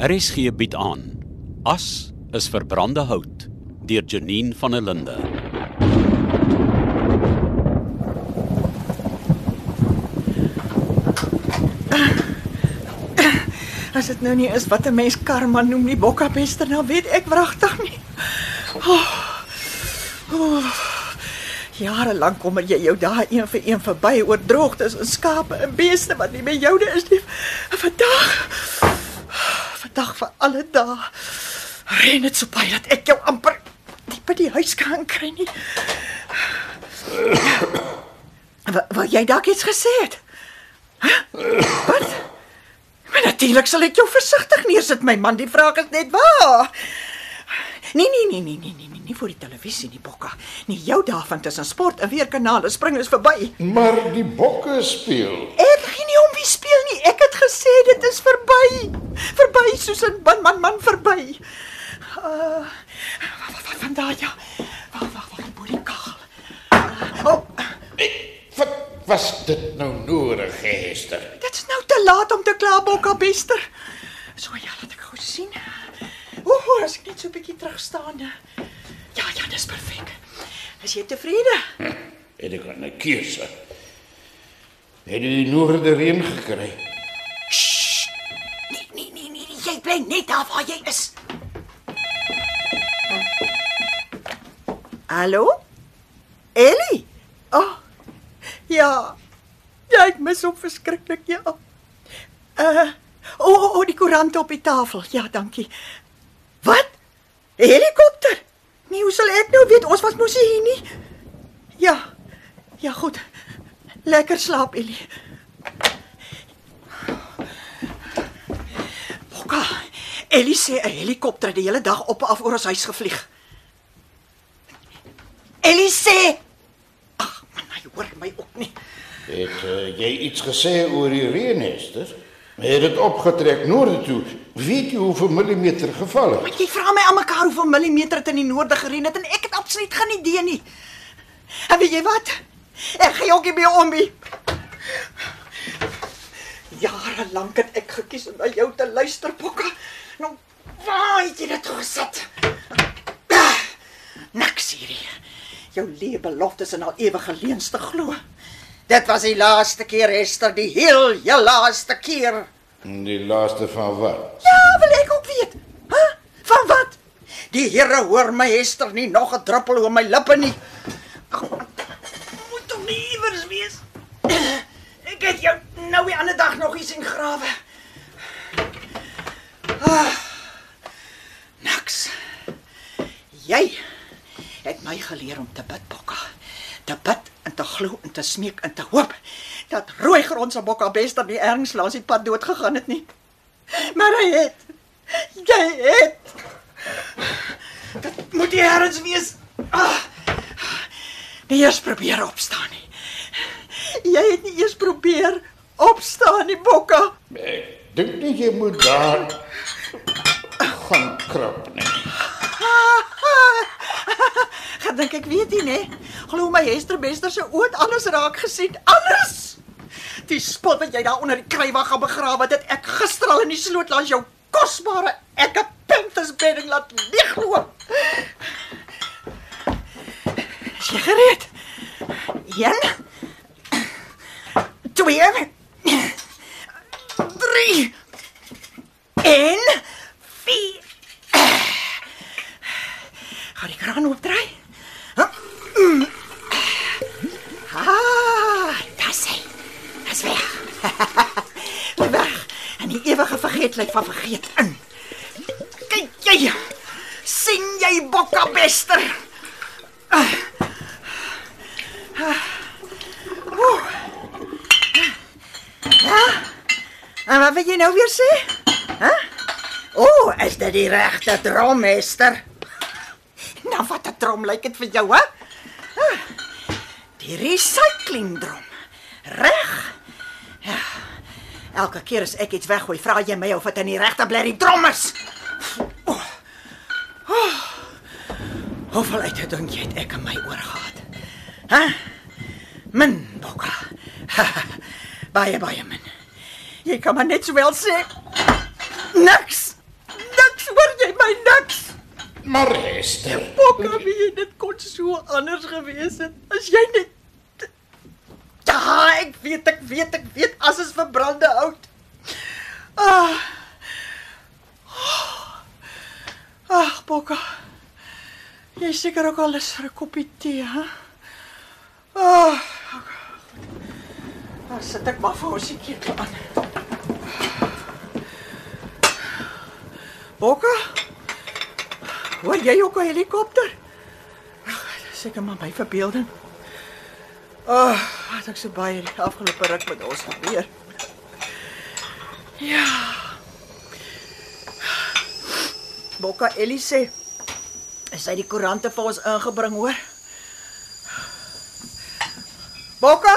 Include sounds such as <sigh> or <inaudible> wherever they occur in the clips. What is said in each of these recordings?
RSG bied aan As is verbrande hout deur Janine van der Linde. As dit nou nie is wat 'n mens karma noem nie, bokkapester, nou weet ek wragtig nie. Oh. Oh. Jare lank kom jy jou daai een vir een verby oor droogtes en skape en beeste wat nie meer joune is nie. Vandag Vandag vir alle dae reën dit so baie dat ek jou amper nie by die huis kan kry nie. Wat wat jy dalk iets gesê het? Huh? Wat? Maar natuurlik sal ek jou versigtig neersit, my man. Die vraag is net waar. Nee, nee, nee, nee, nee, nee, nee, nie vir die televisie nie, Bokka. Nie jou daarvan tussen sport en weerkanale spring is verby. Maar die bokke speel. Ek gee nie om wie speel nie. Ek het gesê dit is verby. Verby soos 'n man man man verby. Uh wat wat van daai ja. Wag wag wag, bo die kagel. Uh, oh, Wat was dit nou nodig, Hester? dit is nou te laat om te kla, Bokka bester. So ja, laat ek gou sien. Ooh, as ek net so 'n bietjie terug staan. Ja, ja, dis perfek. Is jy tevrede? Het ek 'n keuse? Het jy noorde reën gekry? Nee, nee, nee, nee, jy bly net daar waar jy is. Hallo? Ellie? Oh. Ja. Ja, ek mis hom verskriklik, ja. Uh, o, oh, oh, die koerante op die tafel. Ja, dankie. Wat? 'n Helikopter? Nee, hoe sal ek nou weet ons was mos hier nie? Ja. Ja, goed. Lekker slaap, Ellie. Bokka, Ellie sê 'n helikopter het die hele dag op en af oor ons huis gevlieg. Ellie sê Ag, man, hy hoor my ook nie. Het uh, jy iets gesê oor die reën, Hester? Het dit opgetrek noorde toe? Weet jy hoeveel millimeter geval het? Maar jy vra my almekaar hoeveel millimeter dit in die noorde gereën het en ek het absoluut geen idee nie. En weet jy wat? Ek gaan ook nie meer om nie. Jare lank het ek gekies om na jou te luister, Bokka. Nou, waar het jy dit gesit? Ah, Niks hierdie. Jou lewe beloftes en al ewige leuns te glo. Dit was die laaste keer, Esther, die heel, heel laaste keer. Die laaste van wat? Ja, wil ek ook weet. Hæ? Van wat? Die Here hoor my Esther nie nog 'n druppel oor my lippe nie. Moet tog nie iewers wees. <clears throat> Ek het jou nou die ander dag nog iets in grawe. Niks. Jy het my geleer om te bid, Bokka. Te bid en te glo en te smeek en te hoop dat rooi grond se Bokka bester nie ergens langs die pad dood gegaan het nie. Maar hy het. Jy het. Dit moet die herrens wees. Ah. Nie eers probeer opstaan nie. Jy het nie eers probeer opstaan nie, Bokka. Ek dink nie jy moet daar gaan krap nie. <laughs> Gaan dink ek weet nie, né? Glo my Hester Bester se oud alles raak gesien, alles. Die spot wat jy daar onder die kruiwag gaan begrawe het, het ek gister al in die sloot langs jou kosbare ekke Panthers bedding laat leegloop. Is jy gereed? 1 2 3 en 4 Gaan die kraan oopdraai? Ah, dis hy. Dis weg. <laughs> weg. En die ewige vergeetlikheid van vergeet in. Kyk jy. sien jy bokka bester? Ah. Ah. Oeh. Ja. En wat wil jy nou weer sê? Hæ? O, oh, is dit die regte drom, Esther? Nou wat 'n drom lyk dit vir jou, hè? Ah, Die recycling drom. Reg? Ja. Elke keer as ek iets weggooi, vra jy my of dit in die regte blerrie drom is. Oh. Oh. Hoeveel uit dink jy het ek in my oor gehad? Hæ? Min, Bokka. <laughs> baie baie min. Jy kan maar net sowel sê niks. Niks hoor jy my niks. Maar Esther, Bokka, wie dit kon so anders gewees het. As jy net Ja, ek weet, ek weet, ek weet as is verbrande hout. Ah. Ag, Bokka. Jy is seker ook al lus vir 'n koppie tee, hè? Ah. Dan sit ek maar vir ons die ketel aan. Bokka? Hoor jy ook 'n helikopter? Seker maar my verbeelding. Ag, oh, wat ek so baie die afgelope ruk met ons gebeur. Ja. Bokka Ellie sê is hy die koerante vir ons ingebring, hoor? Bokka?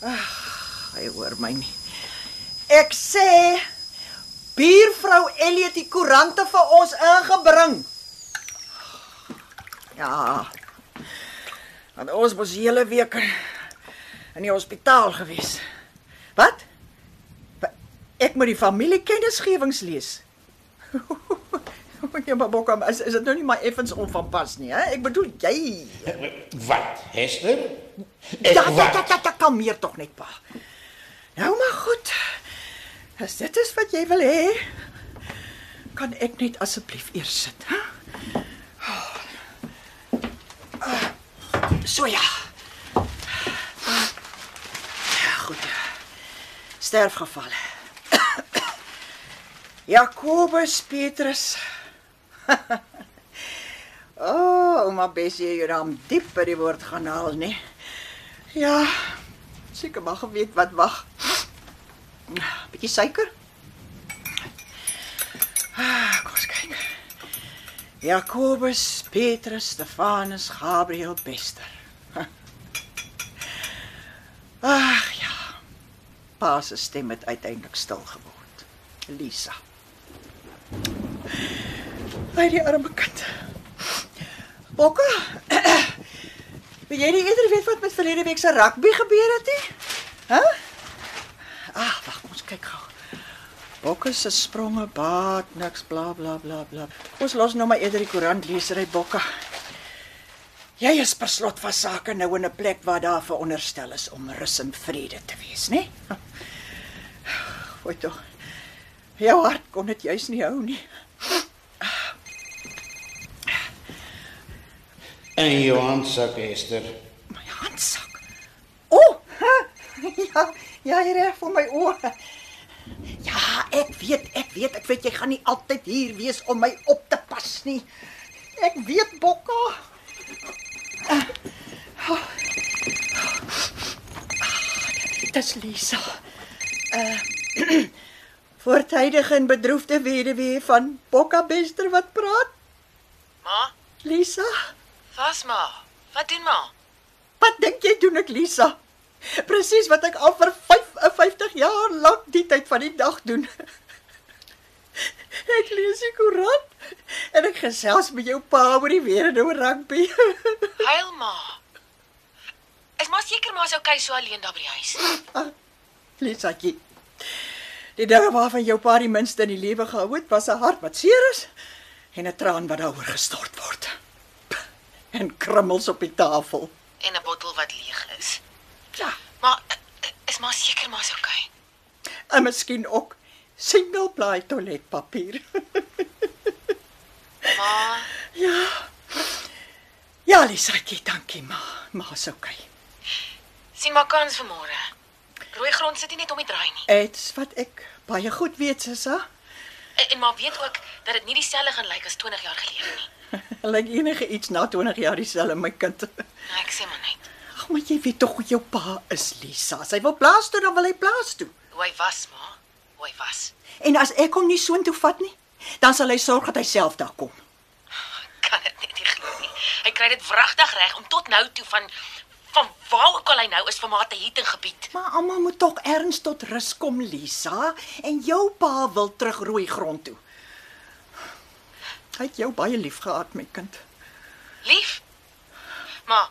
Ag, hy hoor my nie. Ek sê buurvrou Ellie het die koerante vir ons ingebring. Ja. Want ons was die hele week in die hospitaal gewees. Wat? Wa- Ek moet die familiekennisgewings lees. <laughs> Ja, maar Bokka, is, is dit nou nie maar effens onvanpas nie, hè? Ek bedoel jy. wat, Esther? Ja, ja, wat? ja, ja, ja, kalmeer tog net, pa. Nou maar goed. As dit is wat jy wil hê, kan ek net asseblief eers sit, hè? Ah, So ja. Ja, goed. Sterfgevalle. <coughs> Jakobus Petrus. <laughs> O, oh, ouma Bessie, jy raam diep by die woord gaan haal, nee. Ja, seker maar geweet wat wag. Bietjie suiker. Ah, kom ons kyk. Jakobus, Petrus, Stefanus, Gabriel, Bester. <laughs> Ag ja. Pa se stem het uiteindelik stil geword. Lisa. Hy die arme kind. Bokka. <clears throat> Wil jy nie eerder weet wat met verlede week se rugby gebeur het nie? Hæ? Ah, wag, ons kyk gou. Bokke se spronge baat niks bla bla bla bla. Ons los nou maar eerder die koerant lesery Bokka. Jy is per slot van sake nou in 'n plek waar daar veronderstel is om rus en vrede te wees, né? Gooi tog. Jou hart kon dit juis nie hou nie. En jou handsak, Esther. My handsak. O, oh, <laughs> ja, ja, hier reg vir my oë. Ja, ek weet, ek weet, ek weet jy gaan nie altyd hier wees om my op te pas nie. Ek weet, Bokka. Dis Lisa. <clears throat> Uh voortydige en bedroefde weduwee van Bokka Bester wat praat. Ma, Lisa, was ma. Wat doen ma? wat dink jy doen ek Lisa? Presies wat ek al vir 55 jaar lank die tyd van die dag doen. <laughs> Ek lees die koerant en ek gesels met jou pa oor die weer en oor rugby. <laughs> Huil ma. Is maar seker maar so okay so alleen daar by die huis. Lisaatjie. Die dinge waarvan jou pa die minste in die lewe gehou het, was 'n hart wat seer is en 'n traan wat daaroor gestort word. <laughs> En krummels op die tafel. En 'n bottel wat leeg is. Ja, Maar eh, is maar seker maar so okay. en miskien ook single ply toiletpapier. Ma, Ja. Ja, Lisaatjie, dankie ma. Ma's okay. sien maar kans vir môre. Rooi grond sit nie net om die draai nie. Dit's wat ek baie goed weet, Sissa. En, en maar weet ook dat dit nie dieselfde gaan lyk as 20 jaar gelede nie. <laughs> Lyk enige iets na 20 jaar dieselfde my kind. Nou, ek sê maar net. Ag, maar jy weet tog hoe jou pa is, Lisa. As hy wil plaas toe, dan wil hy plaas toe. Hoe hy was, ma. Hoe hy was. En as ek hom nie soontoe vat nie, dan sal hy sorg dat hy self daar kom. Kan dit net nie glo nie. Hy kry dit wragtig reg om tot nou toe van van waar ook al hy nou is vir maar te hitte gebied. Maar almal moet tog erns tot rus kom, Lisa, en jou pa wil terug rooi grond toe. Hy het jou baie lief gehad, my kind. Lief. Ma.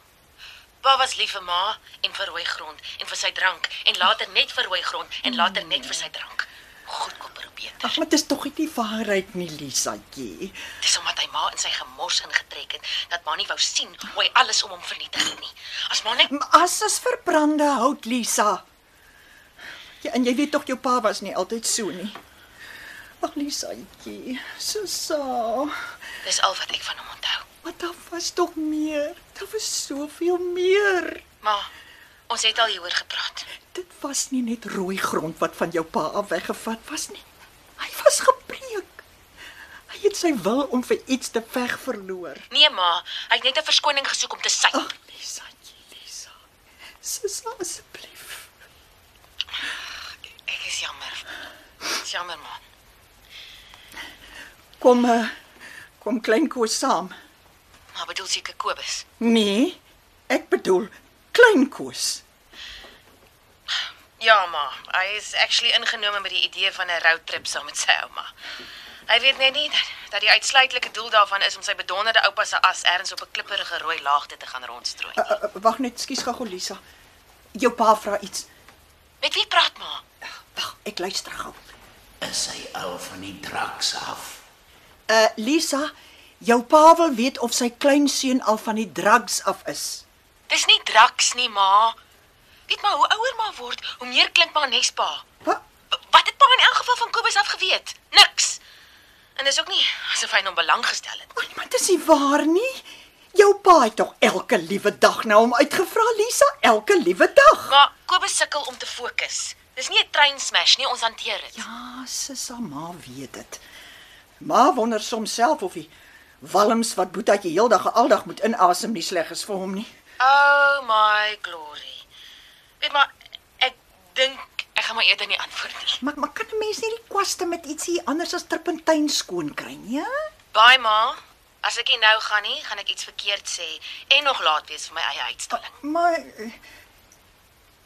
Pa was lief vir ma en vir rooi grond en vir sy drank en later net vir rooi grond en later net vir sy drank. Goedkoper of beter. Ag, maar dit is tog nie die waarheid nie, Lisaatjie. Dis omdat hy ma in sy gemors ingetrek het dat ma nie wou sien hoe hy alles om hom vernietig het nie. As ma net As is verbrande hout, Lisa. Ja, en jy weet tog jou pa was nie altyd so nie. Ag, Lisaatjie, Susa. dis al wat ek van hom onthou. Maar daar was tog meer. Daar was soveel meer. Ma, ons het al hieroor gepraat. Dit was nie net rooi grond wat van jou pa af weggevat was nie. Hy was gebreek. Hy het sy wil om vir iets te veg verloor. Nee ma, hy het net 'n verskoning gesoek om te sy. Ag, Lisa, Lisa. Susa asseblief. Ek is jammer. Dis jammer ma. Kom uh, kom klein Koos saam. Maar bedoel seker Kobus. Nee, ek bedoel klein Koos. Ja ma, hy is actually ingenome met die idee van 'n roadtrip saam met sy ouma. Hy weet net nie dat, dat die uitsluitlike doel daarvan is om sy bedonderde oupa se as ergens op 'n klipperige rooi laagte te gaan rondstrooi. Uh, uh, Wag net, skus gou Lisa. Jou pa vra iets. Met wie praat ma? Wag, ek luister gou. Is hy al van die draks af? Uh Lisa, jou pa wil weet of sy kleinseun al van die drugs af is. Dis nie draks nie ma. Weet maar hoe ouer maar word, hoe meer klink maar Nespa. Wat? Wat het pa in elk geval van Kobus af geweet? Niks. En dis ook nie asof hy hom belang gestel het. Oh, maar dis nie waar nie. Jou pa het tog elke liewe dag na hom uitgevra, Lisa, elke liewe dag. Maar Kobus sukkel om te fokus. Dis nie 'n trein smash nie, ons hanteer dit. Ja, Sissa ma weet dit. Ma wonder soms self of die walms wat Boetaatjie heeldag aldag moet inasem nie sleg is vir hom nie. Oh my glory. Weet maar ek dink ek gaan maar eerder nie antwoord nie. Maar maar kan 'n mens nie die kwaste met ietsie anders as turpentyn skoon kry nie? Ja? Bye ma. As ek nie nou gaan nie, gaan ek iets verkeerd sê en nog laat wees vir my eie uitstalling. Maar eh,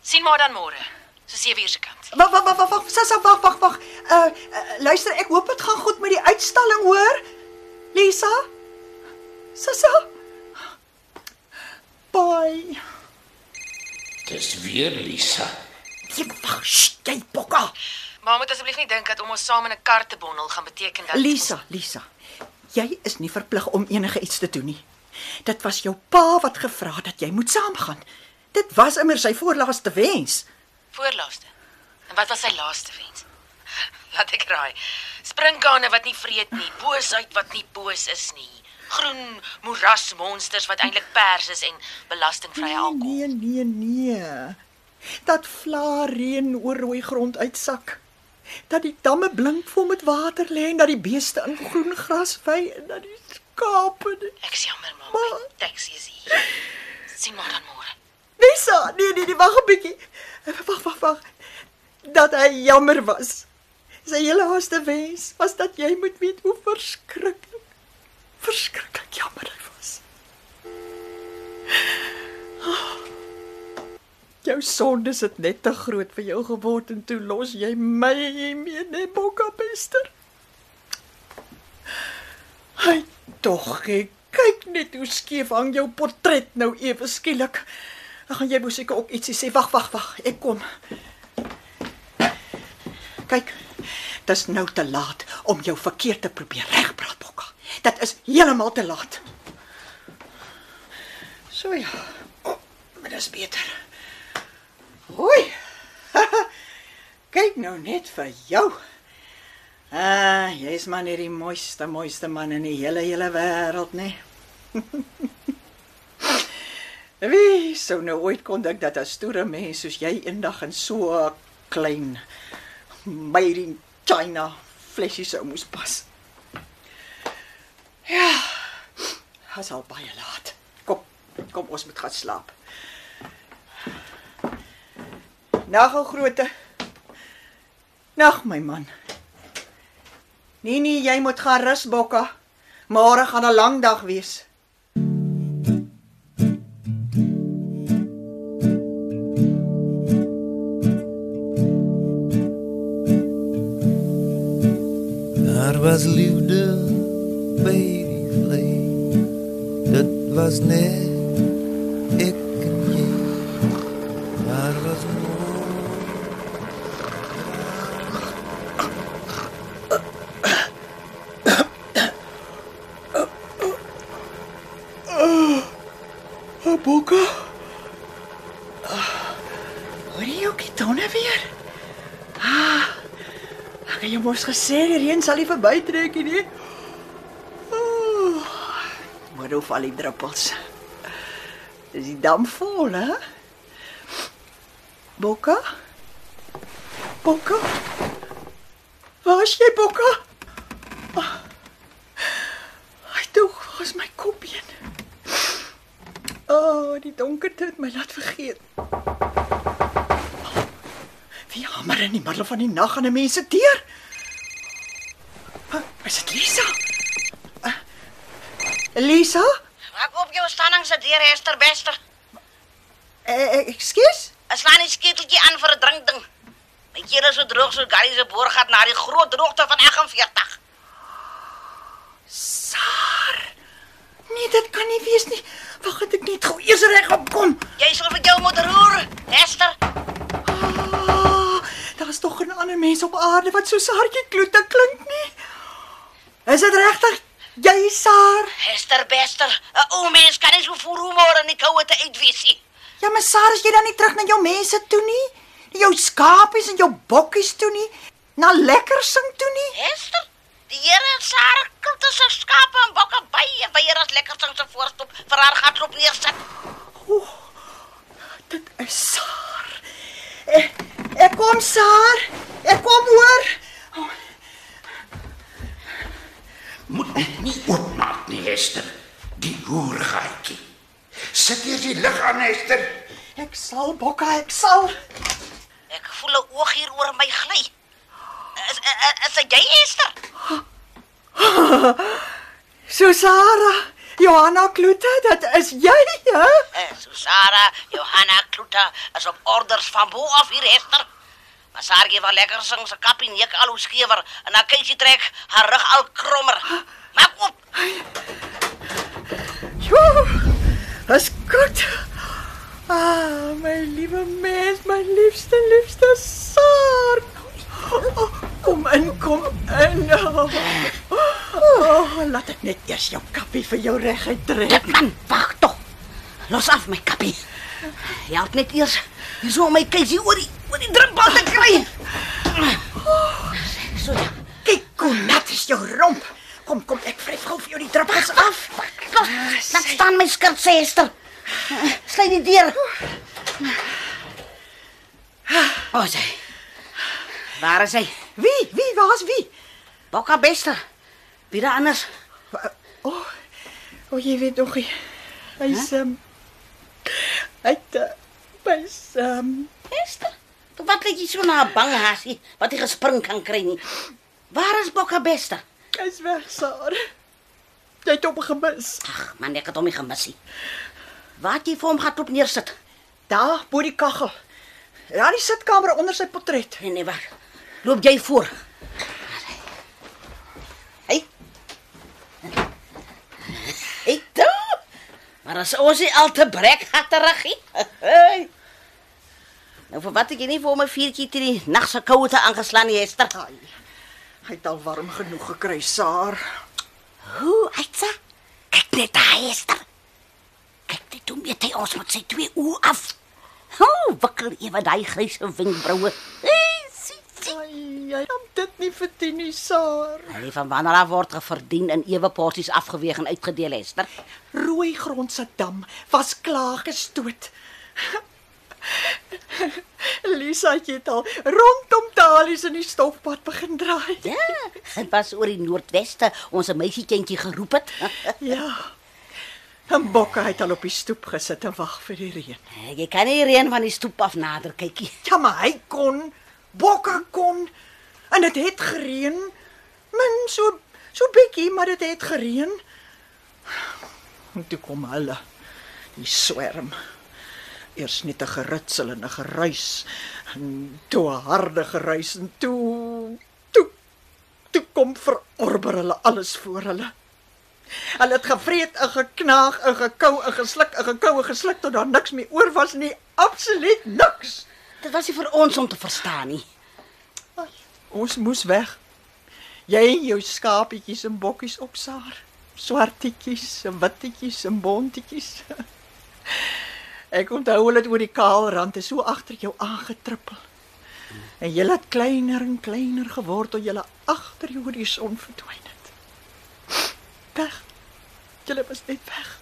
Sien maar dan môre. So 7 uur se kant. wag wag wag wag, Sissa, wag wag wag. Uh, uh luister, ek hoop dit gaan goed met die uitstalling, hoor? Lisa? Sissa? Bye. Dis weer Lisa. Ek wag, jy bokka. Maar moet asseblief nie dink dat om ons saam in 'n kar te bondel gaan beteken dat Lisa, Lisa. Jy is nie verplig om enige iets te doen nie. Dit was jou pa wat gevra het dat jy moet saamgaan. Dit was immer sy voorlaaste wens. voorlaaste. En wat was sy laaste wens? Laat ek raai. Sprinkane wat nie vreet nie, boosheid wat nie boos is nie. Groen moerasmonsters wat eintlik pers is en belastingvrye alkohol. Nee, nee, nee. Dat vla reën oor rooi grond uitsak. Dat die damme blink vol met water lê en dat die beeste in groen gras vy en dat die skape. Ek is jammer, ma. My taxi is hier. Sien maar dan môre. Lisa, nee, nee, nee, wag 'n bietjie. Wag, wag, wag. Dat hy jammer was. Sy hele laaste wens was dat jy moet weet hoe verskriklik verskriklik jammer hy was. Jou sondes het net te groot vir jou geword en toe los jy my hiermee net bokka bester. Hy tog, ek kyk net hoe skief hang jou portret nou ewe skielik. Gaan jy mos seker ook ietsie sê. Wag, wag, wag, ek kom. Kyk, dis nou te laat om jou verkeerd te probeer regpraat, Bokka. Dit is heeltemal te laat. So ja. Oh, maar dis beter. Hoi. <laughs> Kyk nou net vir jou. Ah, jy's maar net die mooiste, mooiste man in die hele hele wêreld, né? <laughs> Wie sou nou ooit kon dink dat 'n stoere mens soos jy eendag in so klein made in China flesie sou moes pas. Ja. Dis al baie laat. Kom, kom ons moet gaan slaap. Nag ou groote. Nag my man. Nee nee, jy moet gaan rus, Bokka. Môre gaan 'n lang dag wees. Gesê die reën sal nie verbytrek nie. Maar hoe val die druppels? Dis die dam vol, hè? Bokka? Bokka? Waar is jy, Bokka? Ah. Ai, toe, was my kopbeen. O, oh, die donkerte het my laat vergeet. Wie hamer in die middel van die nag aan 'n mens se deur? Is dit Lisa? Uh, Lisa? Maak op jou standing se deur Esther Bester. Uh, ekskuus? Ek slaan die sketeltjie aan vir 'n drinkding. My keel is so droog so Gary se boor gaan na die groot droogte van 48. Saar. Nee, dit kan nie wees nie. Wag, het ek net gou eers reg opkom. Jy sal vir jou moet roer, Esther. Ah, daar's tog 'n ander mens op aarde wat so saartjie kloete klink nie. Is dit regtig jy, Saar? Esther Bester, 'n ou mens kan nie so voor humor in die koue te uitwees nie. Ja, maar Saar, as jy dan nie terug na jou mense toe nie? Jou skapies en jou bokkies toe nie? Na lekker sing toe nie? Esther, die Here het Sarah kulte se skape en bokke baie baie as lekker sing se voorstop vir haar gatloop neersit. Dit is Saar. Ek, ek kom, Saar. Ek kom hoor. Moet net nie oopmaak nie, Hester. Die hoergaatjie. Sit hier die lig aan, Hester. Ek sal bokka, ek sal. Ek voel 'n oog hier oor my gly. Is is, is dit jy Esther? So <laughs> Sarah, Johanna Kloete, dit is jy, hè? Eh, Susara, Johanna Kluta is op orders van bo af hier Esther. Maar Sargie van lekker sing se kappie nek al hoe skewer en dan kyk sy trek haar rug al krommer. Maak op. Jo. Dis goed. Ah, my liewe mens, my liefste liefste Saar. Oh, kom in, kom in. Oh, oh, laat ek net eers jou kappie vir jou reguit trek. Man, wag tog. Los af my kappie. Jy het net eers hier so my keisie oor die oor die drempel te kry. So ja. Kyk hoe nat is jou romp. Kom, kom, ek vryf gou vir jou die druppels af. Los, laat staan my skirt sê Esther. Sluit die deur. O, sy. Waar is hy? Wie? Wie was wie? Bokka Bester. Wie daar anders? O, oh, oh, jy weet nog nie. Hy's ehm hy het uh, hy's ehm Esther. Toe wat lyk jy so na 'n bang hasie wat jy gespring kan kry nie. Waar is Bokka Bester? hy's weg, Saar. Jy het hom gemis. Ag, man, ek het hom nie gemis nie. Wat jy vir hom gaan op neersit? Daar bo die kaggel. Ja, die sitkamer onder sy portret. Nee, nee, wag. Loop jy voor. Hey. Hey, toe. Maar as ons nie al te brek agterig nie. <laughs> Hey. Nou vir wat ek nie vir 'n vuurtjie teen die nag se koue aangeslaan nie, Esther. Ai. Hy het al warm genoeg gekry, Saar. Hoe, Aitsa? Kyk net daar, Esther. Kyk net hoe meet hy ons met sy twee oë af. Hoe wikkel ewe daai gryse wenkbroue. Hey, sien, sien. Jy kan dit nie verdien nie, Saar. Hy van wanneer af word geverdien in ewe porsies afgeweeg en uitgedeel, Esther. Rooi grond se dam was klaar gestoot. <laughs> Lisa het al rondom talies in die stofpad begin draai. Ja, dit was oor die noordweste ons 'n meisietjentjie geroep het. <laughs> Ja. En Bokka het al op die stoep gesit en wag vir die reën. Jy kan nie reën van die stoep af nader kykie. Ja, maar hy kon. Bokka kon. En dit het gereën. Min so so bietjie, maar dit het gereën. En toe kom hulle. Die swerm. Eers net 'n geritsel en 'n geruis en toe 'n harde geruis en toe toe toe kom verorber hulle alles voor hulle. Hulle het gevreet en geknaag en gekou en gesluk en gekou en gesluk tot daar niks meer oor was nie. Absoluut niks. Dit was nie vir ons om te verstaan nie. Ons moes weg. Jy jou skapietjies en bokkies opsaar. Swartetjies en wittetjies en bontetjies. Ek onthou hulle het oor die kaalrande so agter jou aangetrippel. En julle het kleiner en kleiner geword tot julle agter die horison verdwyn het. Weg. Julle was net weg.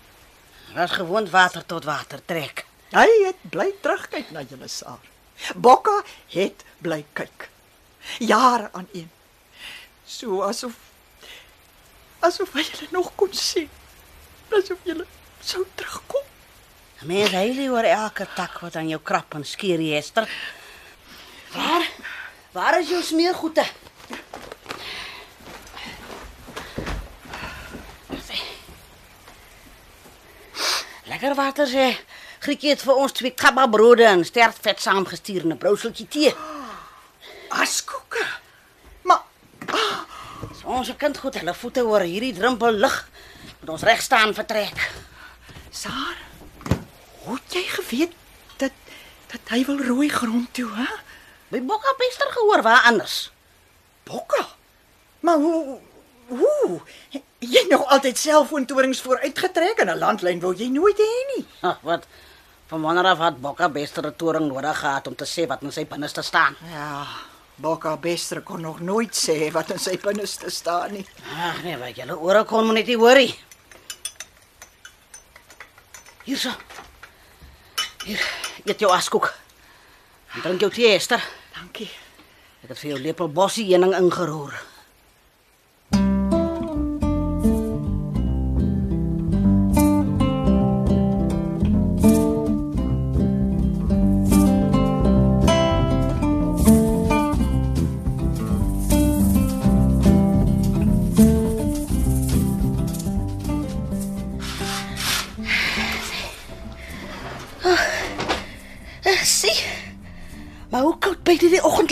Was gewoon water tot water trek. Hy het bly terugkyk na julle saar. Bokka het bly kyk. Jare aan een. So asof asof hy julle nog kon sien. Asof julle sou terugkom. Mens hy oor elke tak wat aan jou krap en skeer, Esther. Waar? Waar is jou smeergoede? Lekker water sê. Griekie het vir ons twee kabbabrode en sterk vet saamgestuur en 'n brouseltjie tee. Askoeke. Maar So ons kind goed hulle voete oor hierdie drempel lig. Moet ons reg staan vertrek. Saar, hoe het jy geweet dat dat hy wil rooi grond toe, hè? By Bokka Pester gehoor waar anders. Bokka. Maar hoe hoe jy nog altyd selfoontorings vooruitgetrek en 'n landlyn wou jy nooit hê nie. Ag, wat van wanneer af het Bokka Pester 'n toring nodig gehad om te sê wat in sy binneste staan? Ja, Bokka Bester kon nog nooit sê wat in sy binneste staan nie. Ag nee, wat julle ore kon moet net nie worry. Hierso. Hier, eet jou askoek. En drink jou tee, Esther. Dankie. Ek het vir jou lepel bossie heuning ingeroer.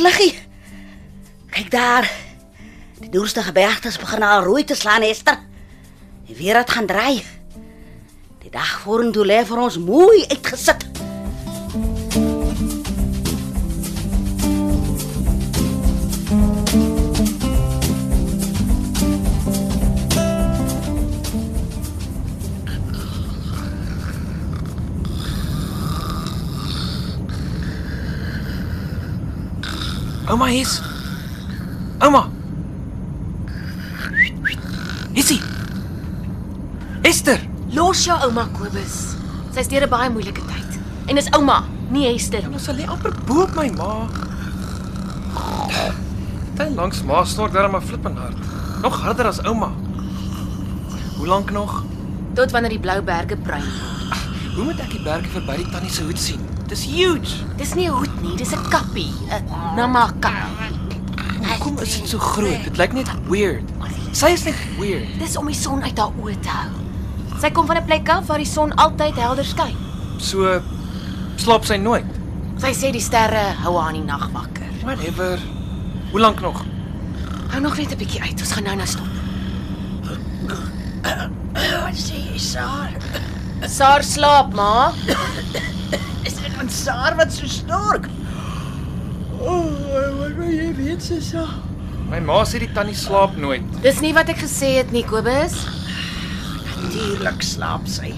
Oggendliggie. Kyk daar. Die doorste gebergtes begin al rooi te slaan, Esther. Die weer het gaan draai. Die dag vorentoe lê vir ons mooi uitgesit. Ouma hier's. Ouma. Isie. Esther. Los jou ouma Kobus. Sy's deur 'n baie moeilike tyd. En dis ouma, nie Esther nie. Ons sal lê amper bo op my ma. Dit langs ma snort daar maar flippend hard. Nog harder as ouma. Hoe lank nog? Tot wanneer die blou berge bruin word. Hoe moet ek die berge verby die tannie se hoed sien? Dis huge. Dis nie 'n hoed nie, dis 'n kappie, 'n namaka. Hoekom is dit so groot? Dit lyk net weird. Sy is net weird. Dis om die son uit haar oë te hou. Sy kom van 'n plek af waar die son altyd helder skyn. So slaap sy nooit. Sy sê die sterre hou haar in die nag wakker. Whatever. Hoe lank nog? Hou nog net 'n bietjie uit. Ons gaan nou nou stop. Wat sê jy, Saar? Saar slaap, ma. Van Saar wat so snork? O, oh, wat wil jy weet, Sissa? My ma sê die tannie slaap nooit. Dis nie wat ek gesê het nie, Kobus. Natuurlik slaap sy.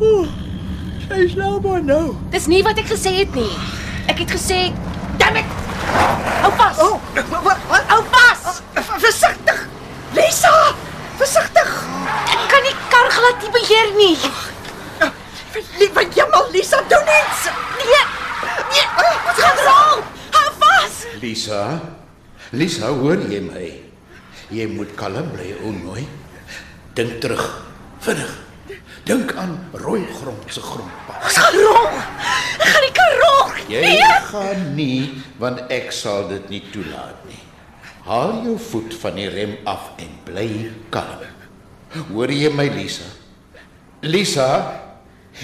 O, sy slaap maar nou. Dis nie wat ek gesê het nie. Ek het gesê, "Damn it! Hou vas. O, oh, wat wat? Hou vas. Versigtig. Lisa, versigtig. Ek kan nie kar glad nie beheer nie. Liewe jammer, Lisa, doen iets. Nee. Nee, wat gaan rol? Hou vas. Lisa, Lisa, hoor jy my? Jy moet kalm bly, o nooi. Dink terug, vinnig. Dink aan rooi grond se grondpad. Ons gaan rol. Ek gaan die kar rol. Jy Nee. gaan nie, want ek sal dit nie toelaat nie. Haal jou voet van die rem af en bly kalm. Hoor jy my Lisa? Lisa,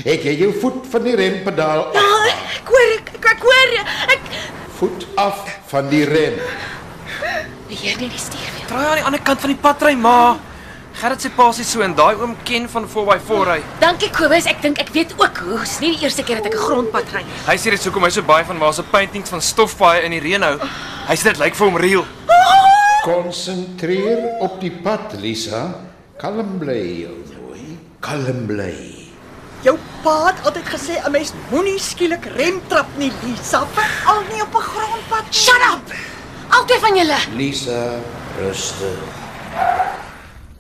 het jy jou voet van die rempedaal af? Ek hoor ek ek, ek hoor ek Voet af van die rem. beheer nie die stuur nie. Draai aan die ander kant van die pad ry, ma. Gerrit se pa sê so en daai oom ken van 4x4 ry. Dankie Kobus, ek dink ek weet ook hoe. Dis nie die eerste keer dat ek 'n grondpad ry nie. Hy sê dit hoekom hy so baie van waar se paintings van stofpaaie in die reën hou. Hy sê dit lyk vir hom reël. Konsentreer op die pad, Lisa. Kalm bly mooi. Kalm bly. Jou pa het altyd gesê 'n mens moenie skielik remtrap nie, Lisa, veral nie op 'n grondpad. nie. Shut up. Albei van julle. Lisa, rustig.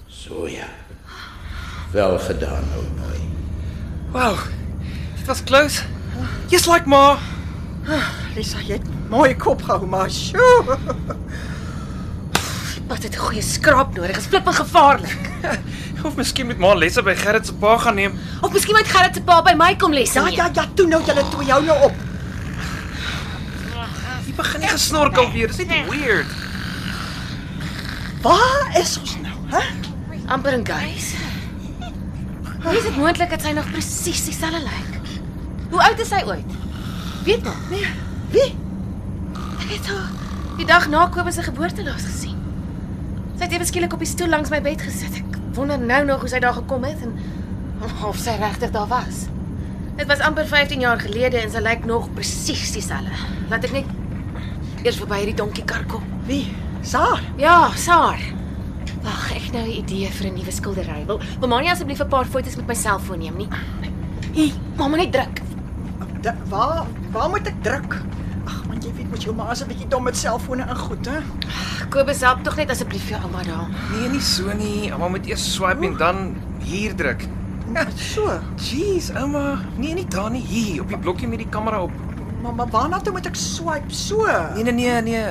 So ja. Wel gedaan, ou mooi. Wow. Dit was close. Just like ma. Lisa, jy het mooi kop gehou, maar sjoe. Wat het 'n goeie skraap nodig. Dit is flippend gevaarlik. <laughs> Of miskien moet ma lesse by Gerrit se pa gaan neem. Of miskien moet Gerrit se pa by my kom les Ja, neem. ja, ja, toe nou julle twee jou nou op. Jy begin nie gesnorkel weer. Dis net weird. Waar is ons nou, hè? amper in guys. Hoe is dit moontlik dat sy nog presies dieselfde lyk? Hoe oud is sy ooit? Weet maar. Nee, wie? Ek het haar die dag na Kobus se geboorte laas gesien. Sy het ewe skielik op die stoel langs my bed gesit. Ek wonder nou nog hoe sy daar gekom het en of sy regtig daar was. Dit was amper 15 jaar gelede en sy lyk nog presies dieselfde. Laat ek net eers verby hierdie donkiekar kom. Wie? Saar. Ja, Saar. Wag, ek het nou 'n idee vir 'n nuwe skildery. Wil, wil Manie asseblief 'n paar foto's met my selfoon neem nie? Hier, mamma net druk. Da, waar waar moet ek druk? Jy weet mos jou ma is 'n bietjie dom met selfone en goed, hè? Kobus, help tog net asseblief vir ouma daar. Nee, nie so nie. Ouma moet eers swipe en dan hier druk. So. Jeez, ouma. Nee, nie daar nie. Hier op die blokkie met die kamera op. Mamma, waarna toe moet ek swipe? So. Nee, nee, nee, nee.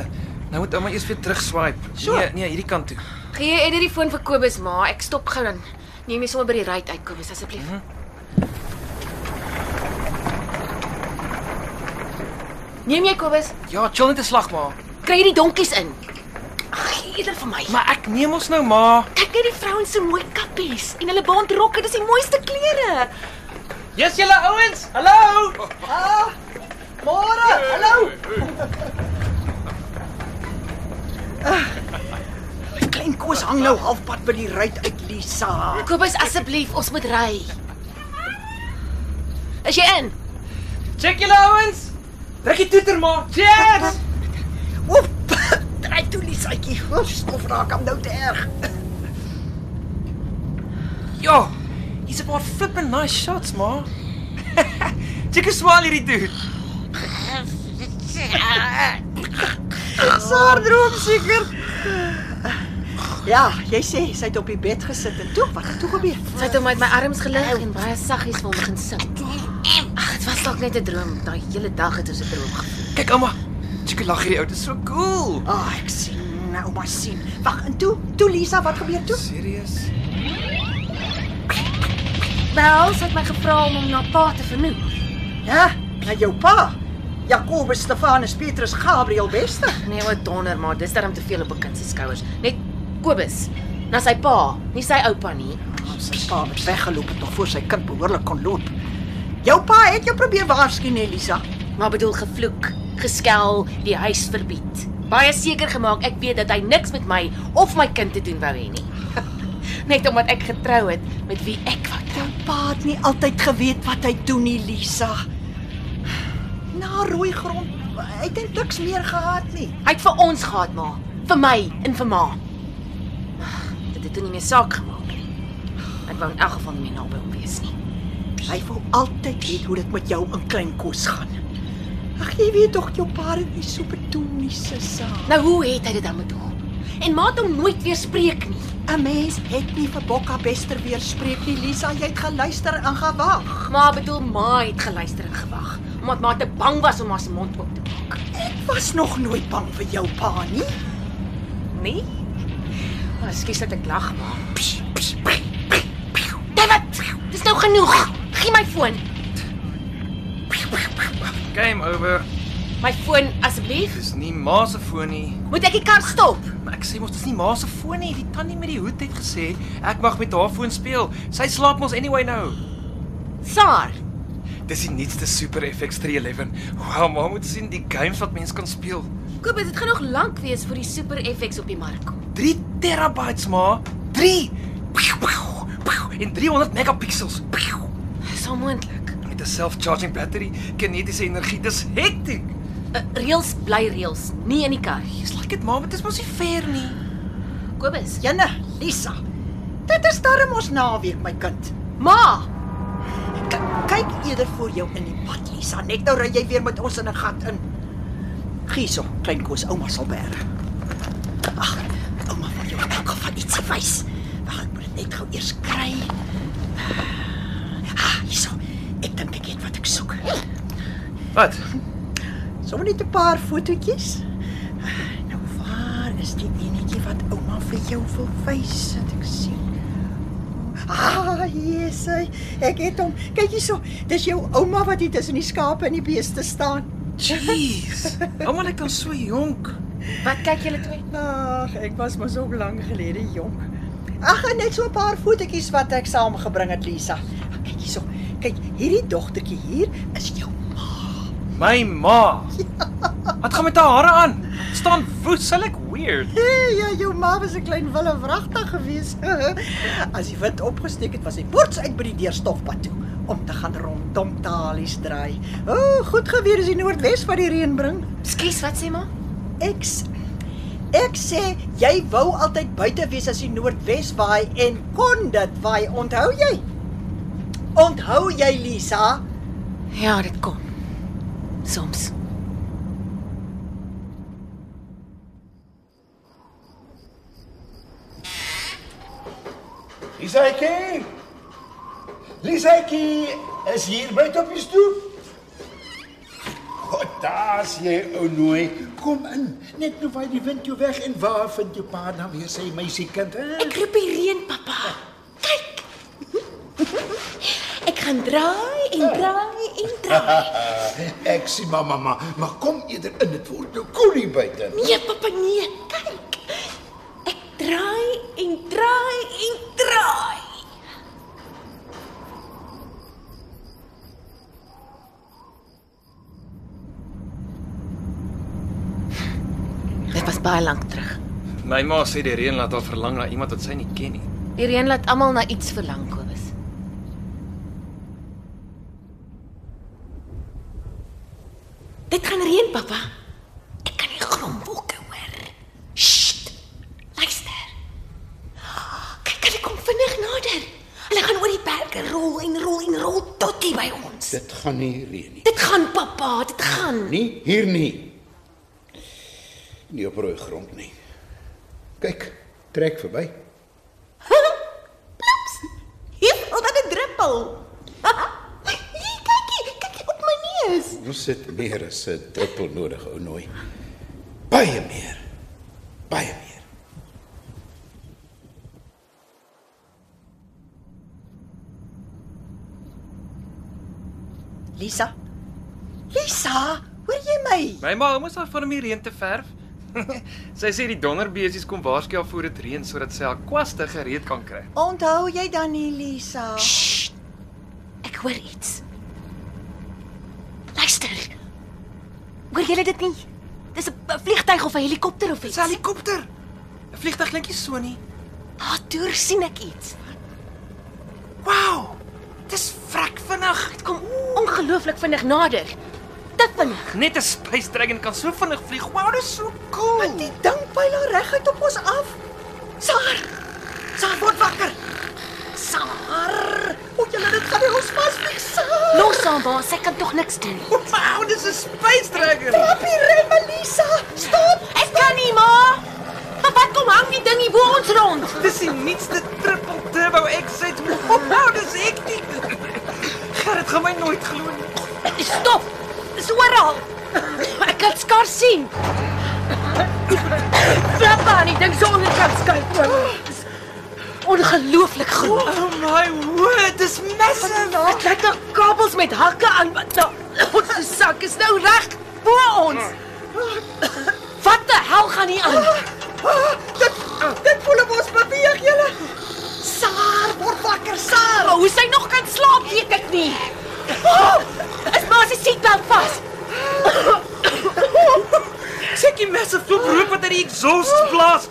Nou moet ouma eers weer terug swipe. So. Nee, nee, hierdie kant toe. Gee jy Eddie die foon vir Kobus, ma. Ek stop gou dan. Neem jy sommer by die ry uit, Kobus, asseblief. Mm -hmm. Neem jy Kobus? Ja, chill net 'n slag maar. Kry jy die donkies in? Ag, eerder vir my. Maar ek neem ons nou maar. kyk net die vrouens se mooi kappies en hulle bondrokke, dis die mooiste klere. Yes, julle ouens. Hallo. Môre. Hallo. Die klein koos hang nou halfpad by die ruit uit, Lisa. Kobus, asseblief, ons moet ry. Is jy in? Check julle ouens. Druk die toeter maar. Cheers. Oep. Draai toe, Lisaatjie. Oef, stof raak hom nou te erg. Ja. Hier's 'n paar flippin nice shots, ma. <laughs> Check hoe swaal hierdie dude. Saar droom seker. Ja, jy sê sy het op die bed gesit en toe, wat het toe gebeur? Sy het hom uit my arms gelig en baie saggies vir hom begin sing. Dit was dalk net 'n droom. Daai hele dag het ons 'n droom gevoel. Kyk ouma. Check hoe lag hierdie ou. Dit is so cool. Ag, oh, ek sien nou maar sien. Wag, en toe, toe Lisa, wat gebeur toe? Serius? Wel, sy het my gevra om hom na pa te vernoem. Ja, na jou pa. Jakobus Stefanus Petrus Gabriel Wester. Nee, o donder, maar dis darm te veel op 'n kind se skouers. Net Kobus, na sy pa, nie sy oupa nie. Sy pa het weggeloop het nog voor sy kind behoorlik kon loop. Jou pa het jou probeer waarsku, nee, Lisa. Maar bedoel gevloek, geskel, die huis verbied. Baie seker gemaak ek weet dat hy niks met my of my kind te doen wou hê nie. <laughs> Net omdat ek getrou het met wie ek wou trou. Jou pa het nie altyd geweet wat hy doen nie, Lisa. Na rooi grond, hy het niks meer gehad nie. Hy het vir ons gehad, ma, vir my en vir ma. Dit het toe nie meer saak gemaak nie. Ek wou in elk geval nie meer naby hom wees nie. Hy wou altyd weet hoe dit met jou in klein kos gaan. Ag, jy weet tog jou pa het nie so bedoel nie, Sissa. Nou hoe het hy dit dan bedoel? En ma het hom nooit weer spreek nie. 'n Mens het nie vir Bokka Bester weer spreek nie, Lisa, jy het geluister en gewag. Ma bedoel ma het geluister en gewag, omdat ma te bang was om haar se mond oop te maak. Ek was nog nooit bang vir jou pa nie. Nee? Maar skus dat ek lag, ma. David, dis nou genoeg. Gee my foon. Game over. My foon asseblief. Dis nie ma se foon nie. Moet ek die kar stop? Ek sê mos dis nie ma se foon nie. Die tannie met die hoed het gesê ek mag met haar foon speel. Sy slaap mos anyway nou. Saar. Dis die nuutste Super FX 311. Wow, ma moet sien die games wat mens kan speel. Kobus, dit gaan nog lank wees voor die Super FX op die mark kom. 3 terabytes ma. 3. En 300 megapixels. Dis onmoontlik. Met 'n self-charging battery, kinetiese energie. Dis hektiek. Uh, reels bly reels, nie in die kar. Dis like dit ma, maar dit is mos nie fair nie. Kobus. Jenne, Lisa. Dit is darm ons naweek, my kind. Ma, K kyk eerder voor jou in die pad, Lisa. Net nou ry jy weer met ons in 'n gat in. Gieso, klein Koos, ouma sal berg. Ag, ouma wil jou in elk geval ietsie wys. Wag, ek moet dit net gou eers kry. Hierso. Ek dink ek weet wat ek soek. Wat? Sommige net 'n paar fotootjies. Nou waar is die enetjie wat ouma vir jou wil wys? Het ek sien. Ah, hier is hy. Ek het hom. Kyk hierso. Dis jou ouma wat hier tussen die skape en die beeste staan. Jeez. Ouma lyk dan so jonk. wat kyk julle twee? Ag, ek was mos ook lank gelede jonk. Ag, en net so 'n paar fotootjies wat ek saamgebring het, Lisa. Kyk hierdie dogtertjie hier is jou My ma. <laughs> Wat gaan met haar hare aan? Staan woes, sy lyk weird. Hey, ja, jou ma was 'n klein wille vragtig gewees. <laughs> As die wind opgesteek het, was hy boorts uit by die deurstofpad toe om te gaan rondom talies draai. O, oh, goed geweer is die noordwes wat die reën bring. Skus, wat sê ma? Ek ek sê jy wou altyd buite wees as die noordwes waai en kon dit waai, onthou jy? Onthou jy Lisa? Ja, dit kom. Soms. Lisaitjie. Lisaitjie is hier buite op die stoep. God, daar's jy ou nooi. Kom in. Net nou vaai die wind jou weg en waar vind jou pa dan weer sy meisiekind? Ek roep die reën, pappa. Kyk. <laughs> Ek gaan draai en draai en draai. <laughs> Ek sien maar mamma, maar kom eerder in dit word nou koel hier buite. Nee, pappa, nee. Kyk. Ek draai en draai en draai. Dit was baie lank terug. My ma sê die reën laat haar verlang na iemand wat sy nie ken nie. Die reën laat almal na iets verlang, Kobus. Dit gaan reën, pappa. Ek kan die gromwolke hoor. Sst. Luister. Kyk, hulle kom vinnig nader. Hulle gaan oor die berge rol en rol en rol tot hier by ons. Dit gaan nie reën nie. Dit gaan, pappa, dit gaan. Nie hier nie. Nie op rooi grond nie. Kyk, trek verby. Plups. Hier dan 'n druppel. <laughs> Hier, kykie, kykie op my neus. Ons sit meer as 'n druppel nodig, ou nooi. Baie meer. Baie meer. Lisa. Lisa, hoor jy my? My ma moes haar van om die reën te verf. <laughs> sy sê die donderbesies kom waarsku haar voor dit reën sodat sy haar kwaste gereed kan kry. Onthou jy dan nie, Lisa? Sst. Ek hoor iets. Luister. Hoor julle dit nie? Dis 'n vliegtyg of 'n helikopter of iets. 'n helikopter. 'n Vliegtuig klink nie so nie. Daar deur sien ek iets. Wow. Dis vrek vinnig. Dit kom ongelooflik vinnig nader. Te vinnig. Net 'n Space Dragon kan so vinnig vlieg. Wow, dis so cool. Want die ding pyl al reguit op ons af. Saar. Saar word wakker. Saar. O, julle dit gaan nie ons vasvlieg, Saar. Los aan waar, sy kan tog niks doen. Wow, dis 'n Space Dragon. Papi, rem, Lisa. Stop. Ek kan nie, ma. Maar wat kom hang die ding hier bo ons rond? Dis die nuutste triple turbo X-Set. Wow, dis hektiek. Gerrit gaan my nooit glo nie. Stop. Dis oral. Ek kan skaars sien. Flap aan, die ding se onderkant skuif oor. Ongelooflik groot. Oh my word, dis massive. Dit lyk na kabels met hakke aan nou ons sak is nou reg bo ons. Wat die hel gaan hier aan? Dit dit voel of ons beweeg julle. Saar, word wakker, Saar. Maar hoe sy nog kan slaap, weet ek nie. Oh, is maar sy seatbelt vas. Sekie massive klop rook wat uit die exhaust blaas.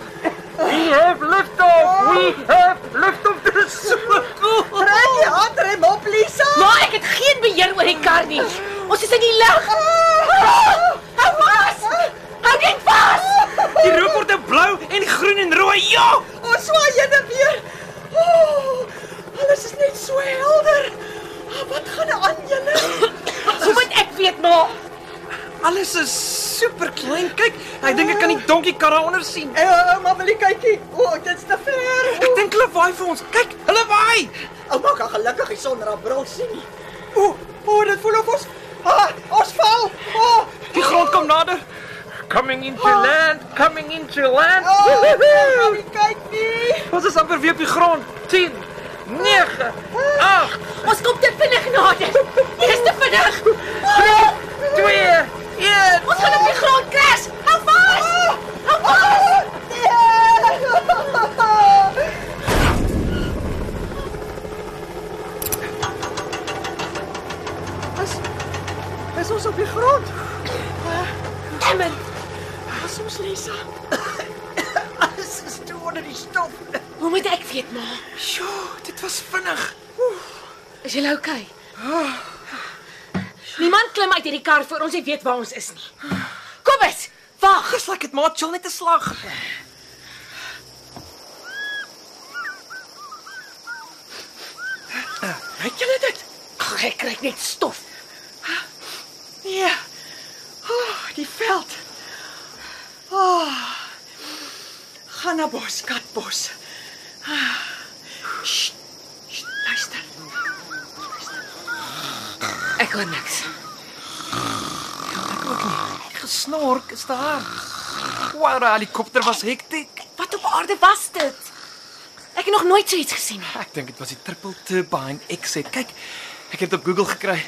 We have liftoff. We have liftoff. Dit is so cool. Trek die handrem op, Lisa. Maar ek het geen beheer oor die kar nie. Ons is in die lug. Hou vas. Hou dit vas. Die rook word blou en groen en rooi. Ja! Ons swaai heen en weer. Oh, alles is net so helder. Ah, Wat gaan aan julle? Hoe moet ek weet maar? Alles is super klein. Kyk, ek dink ek kan die donkie karre onder sien. Eh, maar wil jy kykie? O, oh, dit's te ver. Ek dink hulle waai vir ons. Kyk, hulle waai. Ouma kan gelukkig nie sonder haar bril sien nie. O, o, dit voel of ons ah, ons val. O, oh, Die grond kom nader. Coming into land, coming into land. oh, kan nie kyk nie. Ons is amper weer op die grond. 10 9 8 Ons kom te vinnig nader. Dis te vinnig. 2 1 Ons gaan op die grond crash. Hou vas. Hou vas. Is is ons op die grond? Damn it. As ons Lisa. Alles is toe onder die stof. Hoe moet ek weet maar? Sjoe, dit was vinnig. Is jy okay? Niemand klim uit hierdie kar voor ons nie weet waar ons is nie. Kobus, wag. Dis like dit maar chill net 'n slag. Het julle dit? Ag, ek kry net stof. Nee. Oh, die veld. Oh. Gaan na bos, katbos. Ah. Sst, sst, luister. Ek hoor niks. Ek ook nie. Ek gesnork is daar. Wow, die helikopter was hektiek. Wat op aarde was dit? Ek het nog nooit so iets gesien nie. Ek dink dit was die triple turbine exit. Kyk, ek het dit op Google gekry.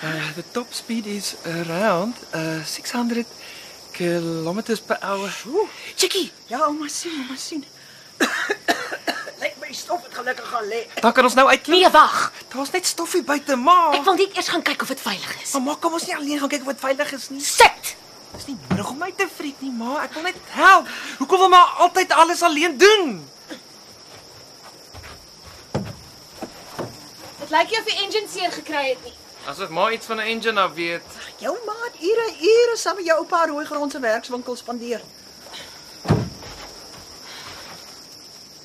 Uh, the top speed is around uh, 600 kilometers per hour. Chickie, Ja, ouma sien, ouma sien. Lyk my stof het gelukkig gaan lê. Dan kan ons nou uitklim. nee, wag. Daar's net stoffie buite, ma. Ek wil net eers gaan kyk of dit veilig is. Maar ma, kom ons nie alleen gaan kyk of dit veilig is nie. Sit. Dis nie nodig om my te vriet nie, ma. Ek wil net help. Hoekom wil ma altyd alles alleen doen? Dit lyk jy of die engine seer gekry het nie. Asof ma iets van 'n engine af weet. Jou maat ure ure saam met jou oupa rooi grond se werkswinkel spandeer.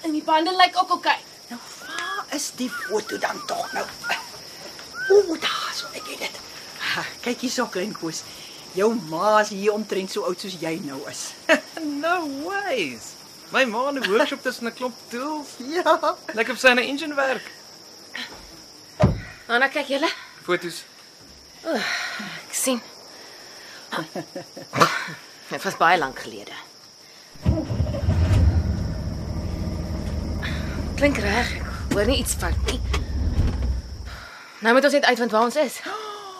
En die bande lyk ook oukei. Nou, waar is die foto dan tog nou? O, daar, so ek het dit. Ha, kyk hierso klein koes. Jou ma is hier omtrent so oud soos jy nou is. <laughs> no ways. My ma in 'n workshop tussen 'n klomp tools. ja. Lyk of sy aan 'n engine werk. Nou, nou kyk julle. Fotos. Ek sien. <laughs> Dit was baie lank gelede. Klink reg. Ek hoor nie iets fout nie. Nou moet ons net uitvind waar ons is.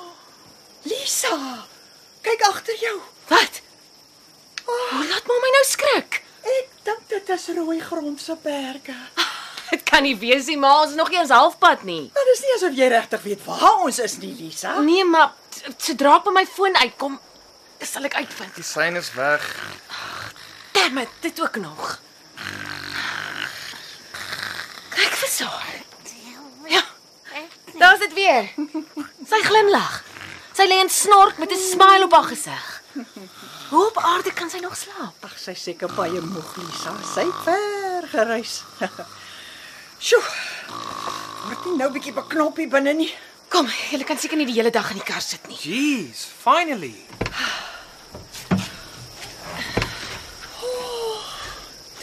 <gasps> Lisa, kyk agter jou. Wat? Hoe laat maar my nou skrik? Ek dink dit is rooi grond se berge. <laughs> Dit kan nie wees nie, maar ons is nog nie eens halfpad nie. Maar dis nie asof jy regtig weet waar ons is nie, Lisa. Nee, maar sodra ek by my foon uitkom, sal ek uitvind. Die sein is weg. Damn it, dit ook nog. So. Ja. Daar's dit weer. Sy glimlag. Sy lê en snork met 'n smile op haar gesig. Hoe op aarde kan sy nog slaap? Ag, sy seker baie moeg, Lisa. Sy ver gereis. <laughs> Sjoe. Word nie nou bietjie beknop hier binne nie. Kom, jy kan seker nie die hele dag in die kar sit nie. Jeez, finally.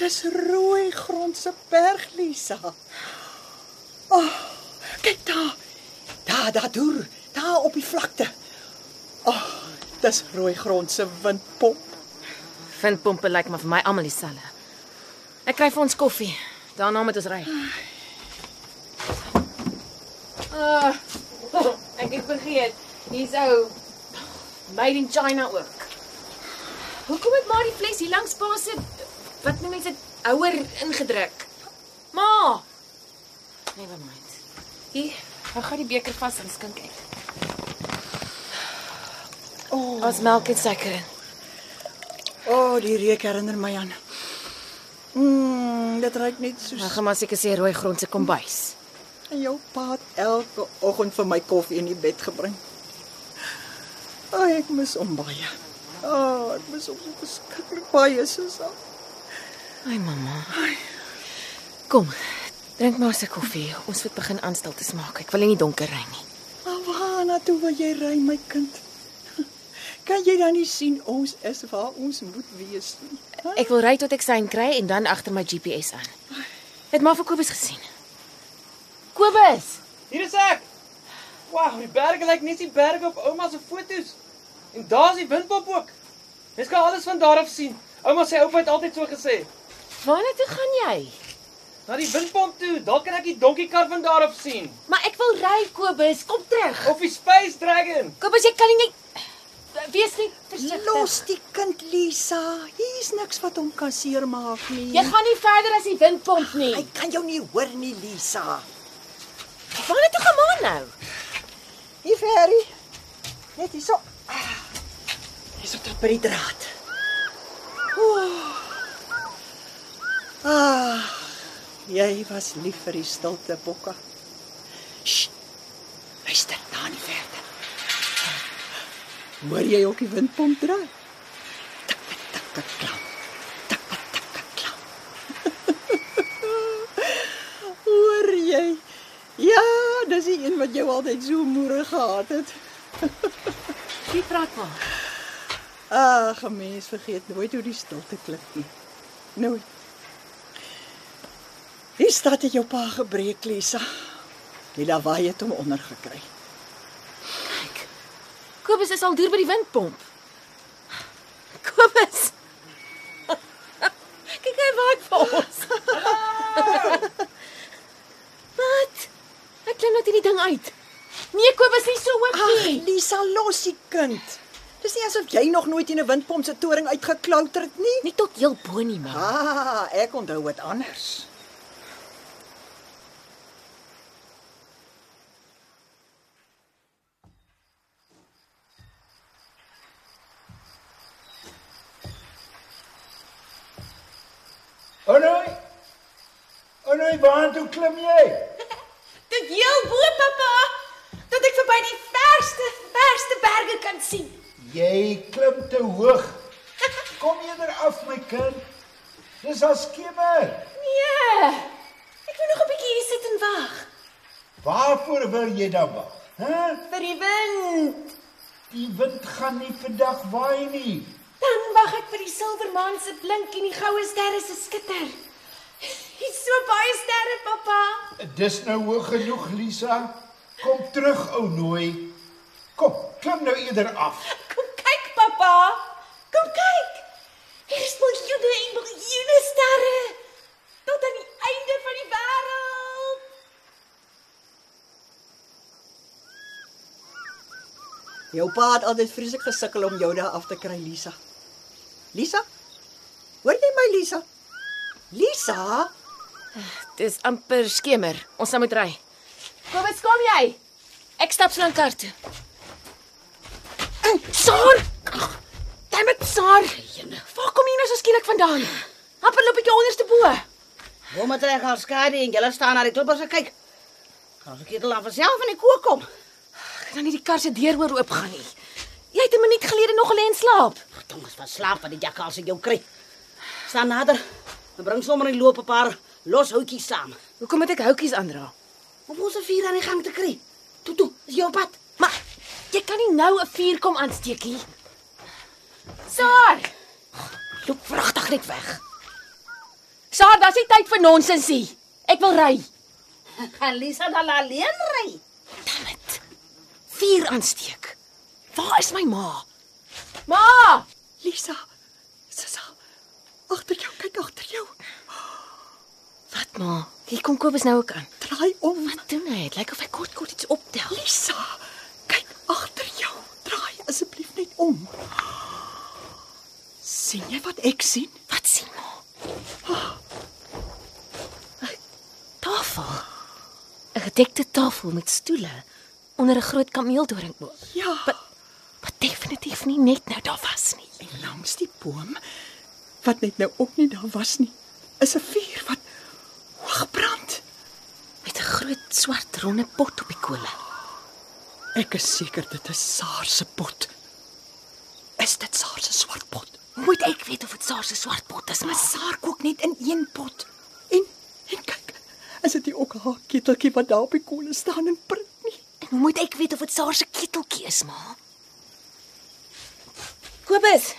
Dis rooi grond se berg, Lisa. Oh, kyk daar. Daar, daar deur, daar op die vlakte. Oh, dis rooi grond se windpomp. Vindpompe lyk maar vir my almal dieselfde. Ek kry vir ons koffie. Daarna moet ons ry. Ah, ek het vergeet. Hier's ou Made in China ook. Hoekom het maar die fles hier langs pa se Wat noem mense dit? Ouer ingedruk. Ma. Never mind. Hier, hou gou die beker vas en skink uit. O, oh. as melk en suiker in. O, oh, die reuk herinner my aan. Mmm, dit ruik net so. Ag, maar seker sê rooi grond se kombuis. En jou pa het elke oggend vir my koffie in die bed gebring. Ag, oh, ek mis hom baie. Ag, oh, ek mis hom so verskriklik baie, Susan. Ai mamma. Ai. Kom. Drink maar se koffie. Ons moet begin aanstel te smaak. Ek wil nie donker ry nie. Maar waar na toe wil jy ry, my kind? <laughs> Kan jy dan nie sien ons is waar ons moet wees nie? Ek wil ry tot ek sein kry en dan agter my GPS aan. Het maar vir Kobus gesien. Kobus, Hier is ek. Wow, die berge lyk net die berge op ouma se foto's. En daar's die windpop ook. Mens kan alles van daar af sien. Ouma sê oupa het altyd so gesê. waarna toe gaan jy? Na die windpomp toe, daar kan ek die donkiekar van daar af sien. Maar ek wil ry, Kobus. Kom terug. Of die Space Dragon. Kobus, jy kan nie net wees nie versigtig. Los die kind, Lisa. Hier's niks wat hom kan seermaak nie. Jy gaan nie verder as die windpomp nie. Hy kan jou nie hoor nie, Lisa. Waarna toe gaan maar nou? Hier, Ferry. Net hierso. Hierso tot by die draad. Oeh. Ah, jy was lief vir die stilte, Bokka. Sst. Luister, daar in die verte. Hoor jy ook die windpomp draai? Tik tik tik klau. Tik tik tik klau. <laughs> Hoor jy? Ja, dis die een wat jou altyd so moerig gehad het. <laughs> Wie praat maar? Ag, 'n mens vergeet nooit hoe die stilte klink nie. Nooit. Hier staat dit jou pa gebreek, Lisa. Die lawaai het hom ondergekry. Kyk. Kobus is al deur by die windpomp. Kobus. <laughs> Kyk hy waai vir ons. <laughs> Wat? Ek klim net hierdie ding uit. Nee, Kobus, nie so hoog Ag, nie. Lisa, los die kind. Dis nie asof jy nog nooit in 'n windpomp se toring uitgeklouter het nie. Nie tot heel bo nie, ma. Ah, ek onthou dit anders. Onoi. Onoi, waar toe klim jy? Dit heel bo, pappa. Dat ek verby die verste, verste berge kan sien. Jy klim te hoog. Kom eerder af my kind. Dis al skemer. Nee. Ek wil nog 'n bietjie hier sit en wag. Waarvoor wil jy dan wag? Hæ? Vir die wind. Die wind gaan nie vandag waai nie. Wag ek vir die silwermaan se blink en die goue sterre se skitter. Hier's so baie sterre, pappa. Dis nou hoog genoeg, Lisa. Kom terug, ou nooi. Kom, klim nou eerder af. Kom kyk, pappa. Kom kyk. Hier is miljoene en miljoene sterre tot aan die einde van die wêreld. Jou pa het altyd vreeslik gesukkel om jou daar af te kry, Lisa. Lisa? Hoor jy my, Lisa? Lisa? Dis amper skemer. Ons sal moet ry. Kobus, kom jy? Ek stap so na 'n kar toe. Saar! Damn it, Saar. Waar kom jy nou so skielik vandaan? Amper loop ek jou onderste bo. Hom het reg al skade en julle staan na die klippers en kyk. Gaan ek hier laat self in die kook kom. Ek kan nie die kar se deur oor oop gaan nie. Jy het 'n minuut gelede nog gelê en slaap. Dongens van slaap wat die jakkal se jou kry. Staan nader. En bring sommer 'n loop 'n paar los houtjies saam. Hoekom moet ek houtjies aandra? Om ons 'n vuur aan die gang te kry. Toe toe, is jou pad. Maar jy kan nie nou 'n vuur kom aansteek nie. Saar! Loop vragtig net weg. Saar, daar's nie tyd vir nonsensie. Ek wil ry. <laughs> Gaan Lisa dan alleen ry. Damn it. Vuur aansteek. Waar is my ma? Ma! Lisa. Sisa. Agter jou, kyk agter jou. Wat ma? Hier kom Kobus nou ook aan. Draai om. Wat doen hy? Dit lyk of hy kort kort iets optel. Lisa, kyk agter jou. Draai asseblief net om. sien jy wat ek sien? Wat sien ma? Tafel. 'n Gedekte tafel met stoele onder 'n groot kameeldoringboom. Ja, Wat wat definitief nie net nou daar was nie. en langs die boom wat net nou ook nie daar was nie, is 'n vuur wat hoog brand. Met 'n groot swart ronde pot op die kolle. Ek is seker dit is Saar se pot. Is dit Saar se swart pot? Moet ek weet of dit Saar se swart pot is, Maar maar Saar kook net in een pot. En en kyk, is dit nie ook haar keteltjie wat daar op die kolle staan en print nie? en hoe moet ek weet of dit Saar se keteltjie is, ma? Kobus.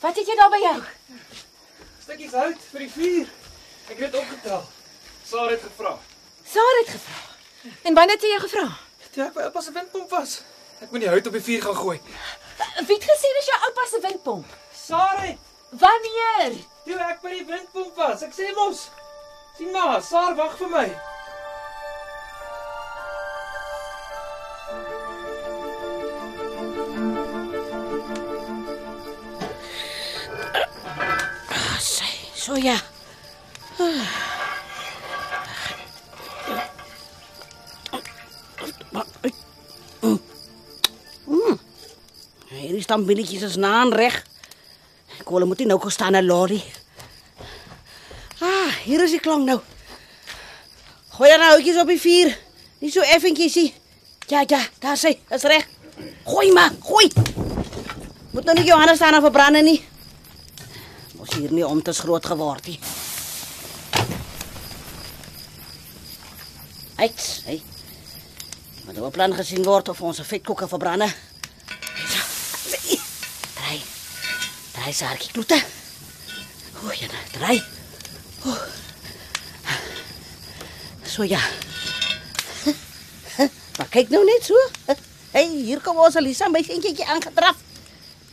Wat het jy daar by jou? Stukkies hout vir die vuur. Ek het dit opgetel. Sarah het gevra. Saar het gevra. En wanneer het jy jou gevra? Toe ek by oupa se windpomp was. Ek moet die hout op die vuur gaan gooi. Wie het gesê dis jou oupa se windpomp? Sarah, Wanneer? toe ek by die windpomp was. Ek sê mos. sien maar, Sarah wag vir my. Sy, so ja. Mm. Hierdie stambilletjies is naan reg. Kolle moet nie nou gaan staan 'n lorry. Ah, hier is die klank nou. Gooi dan houtjies op die vuur. Nie so effentjies nie. Ja, ja, daar sê, is reg. Gooi maar, gooi. Moet nou nie jou hande staan en verbrande nie. Hier nie om te groot geword nie. Uit, hey. Maar daar plan gesien word of ons vetkoeke verbrande. Draai. Draai saartjie klote. O, ja, nou, draai. O. So ja. Maar kyk nou net so. Hey, hier kom ons Elisa my seentjie aangedraf.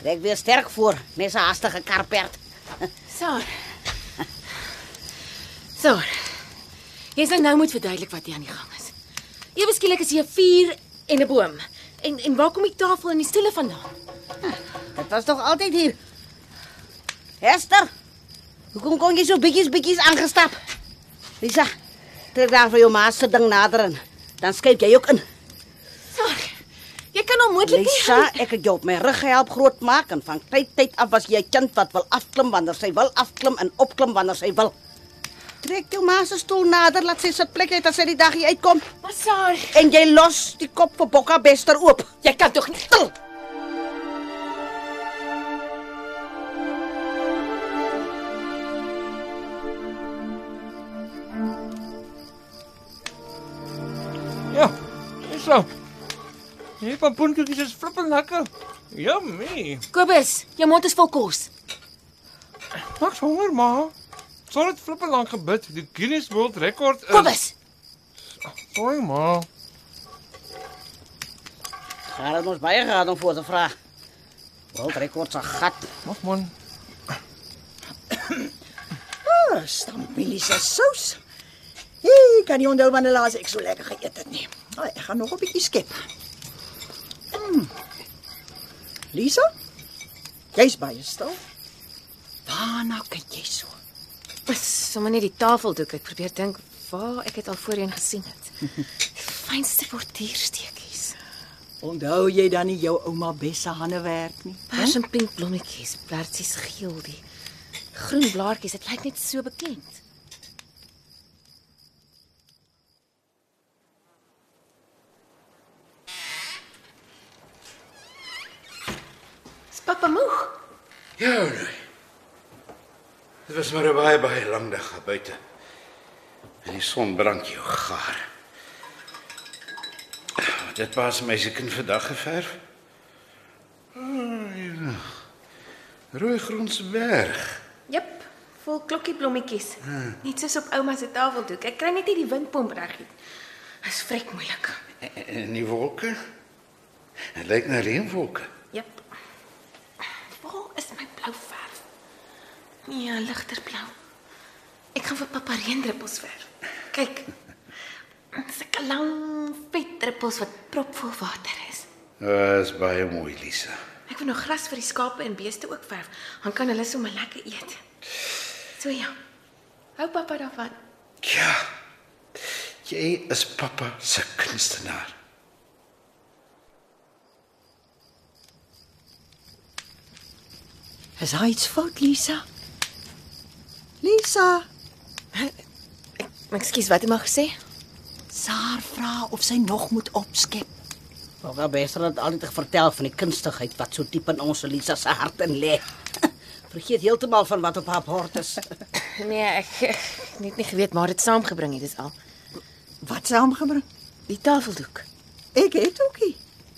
Trek weer sterk voor, net so hastige karperd. Saar. Saar. Jy sal nou moet verduidelik wat hier aan die gang is. Ewe skielik is hier 'n vuur en 'n boom. En en waar kom die tafel en die stoele vandaan? Dit was toch altyd hier. Hester, hoekom kon jy so bietjies bietjies aangestap? Lisa, trek daar vir jou ma se ding nader en dan skep jy ook in. Jy kan onmoontlik nie Lisa, ek het jou op my rug gehelp grootmaak en van tyd tyd af was jy 'n kind wat wil afklim wanneer sy wil afklim en opklim wanneer sy wil. Trek jou ma se stoel nader, laat sy sit plek het as sy die dag hier uitkom Maar Saar, en jy los die kop vir Bokka Bester oop. jy kan tog nie Stil. Ja, dis so. Hierdie pampoenkoekies is flippend lekker. Yummy. Kobus, jou mond is vol kos. Ek's honger, ma. Sal dit flippend lank gebid. Die Guinness World Record is Kobus, Sorry, ma. Gaan het ons baie gehad om voor te vra. World record se gat. Mag man. Ah, stampilie se sous. Hey, kan nie onthou wanneer laas ek so lekker geëet het nie. Ah, ek gaan nog 'n bietjie skep. Mm. Lisa? Jy's baie stil. Waarna kyk jy so? is sommer net die tafeldoek. Ek probeer dink waar ek dit al voorheen gesien het. <laughs> Fynste borduursteekies. Onthou jy dan nie jou ouma Bess se hande werk nie? Pers en pink blommetjies, blertjies geel die groen blaartjies. Dit lyk net so bekend. Dit was maar 'n baie baie lang dag daar buite. En die son brand jou gaar. Het pas my se kind vandag geverf? Oh, ja. Rooi grondse berg. Jep, vol klokkiebblommetjies. Net soos op ouma se tafeldoek. Ek kry net nie die windpomp reg nie. Dis vrek moeilik. En- En die wolke? Dit lyk na reënwolke. Nee, ligter blou. Ek gaan vir pappa reendruppels verf. Kyk. Sulke lang vet druppels wat propvol water is. Dit is baie mooi, Lisa. Ek wil nog gras vir die skape en beeste ook verf. Dan kan hulle sommer lekker eet. So ja. Hou pappa daarvan. Ja. Jy is pappa se kunstenaar. Is daar iets fout, Lisa? Lisa, Ekskuus, wat het jy maar gesê? Saar vra of sy nog moet opskep. Wel beter het altyd vertel van die kunstigheid wat so diep in ons Elisa se hart in lê. <laughs> Vergeet heeltemal van wat op haar bord is. Nee, ek, ek het nie geweet maar dit saamgebring het, dis al. wat saamgebring? Die tafeldoek. Ek het ookie.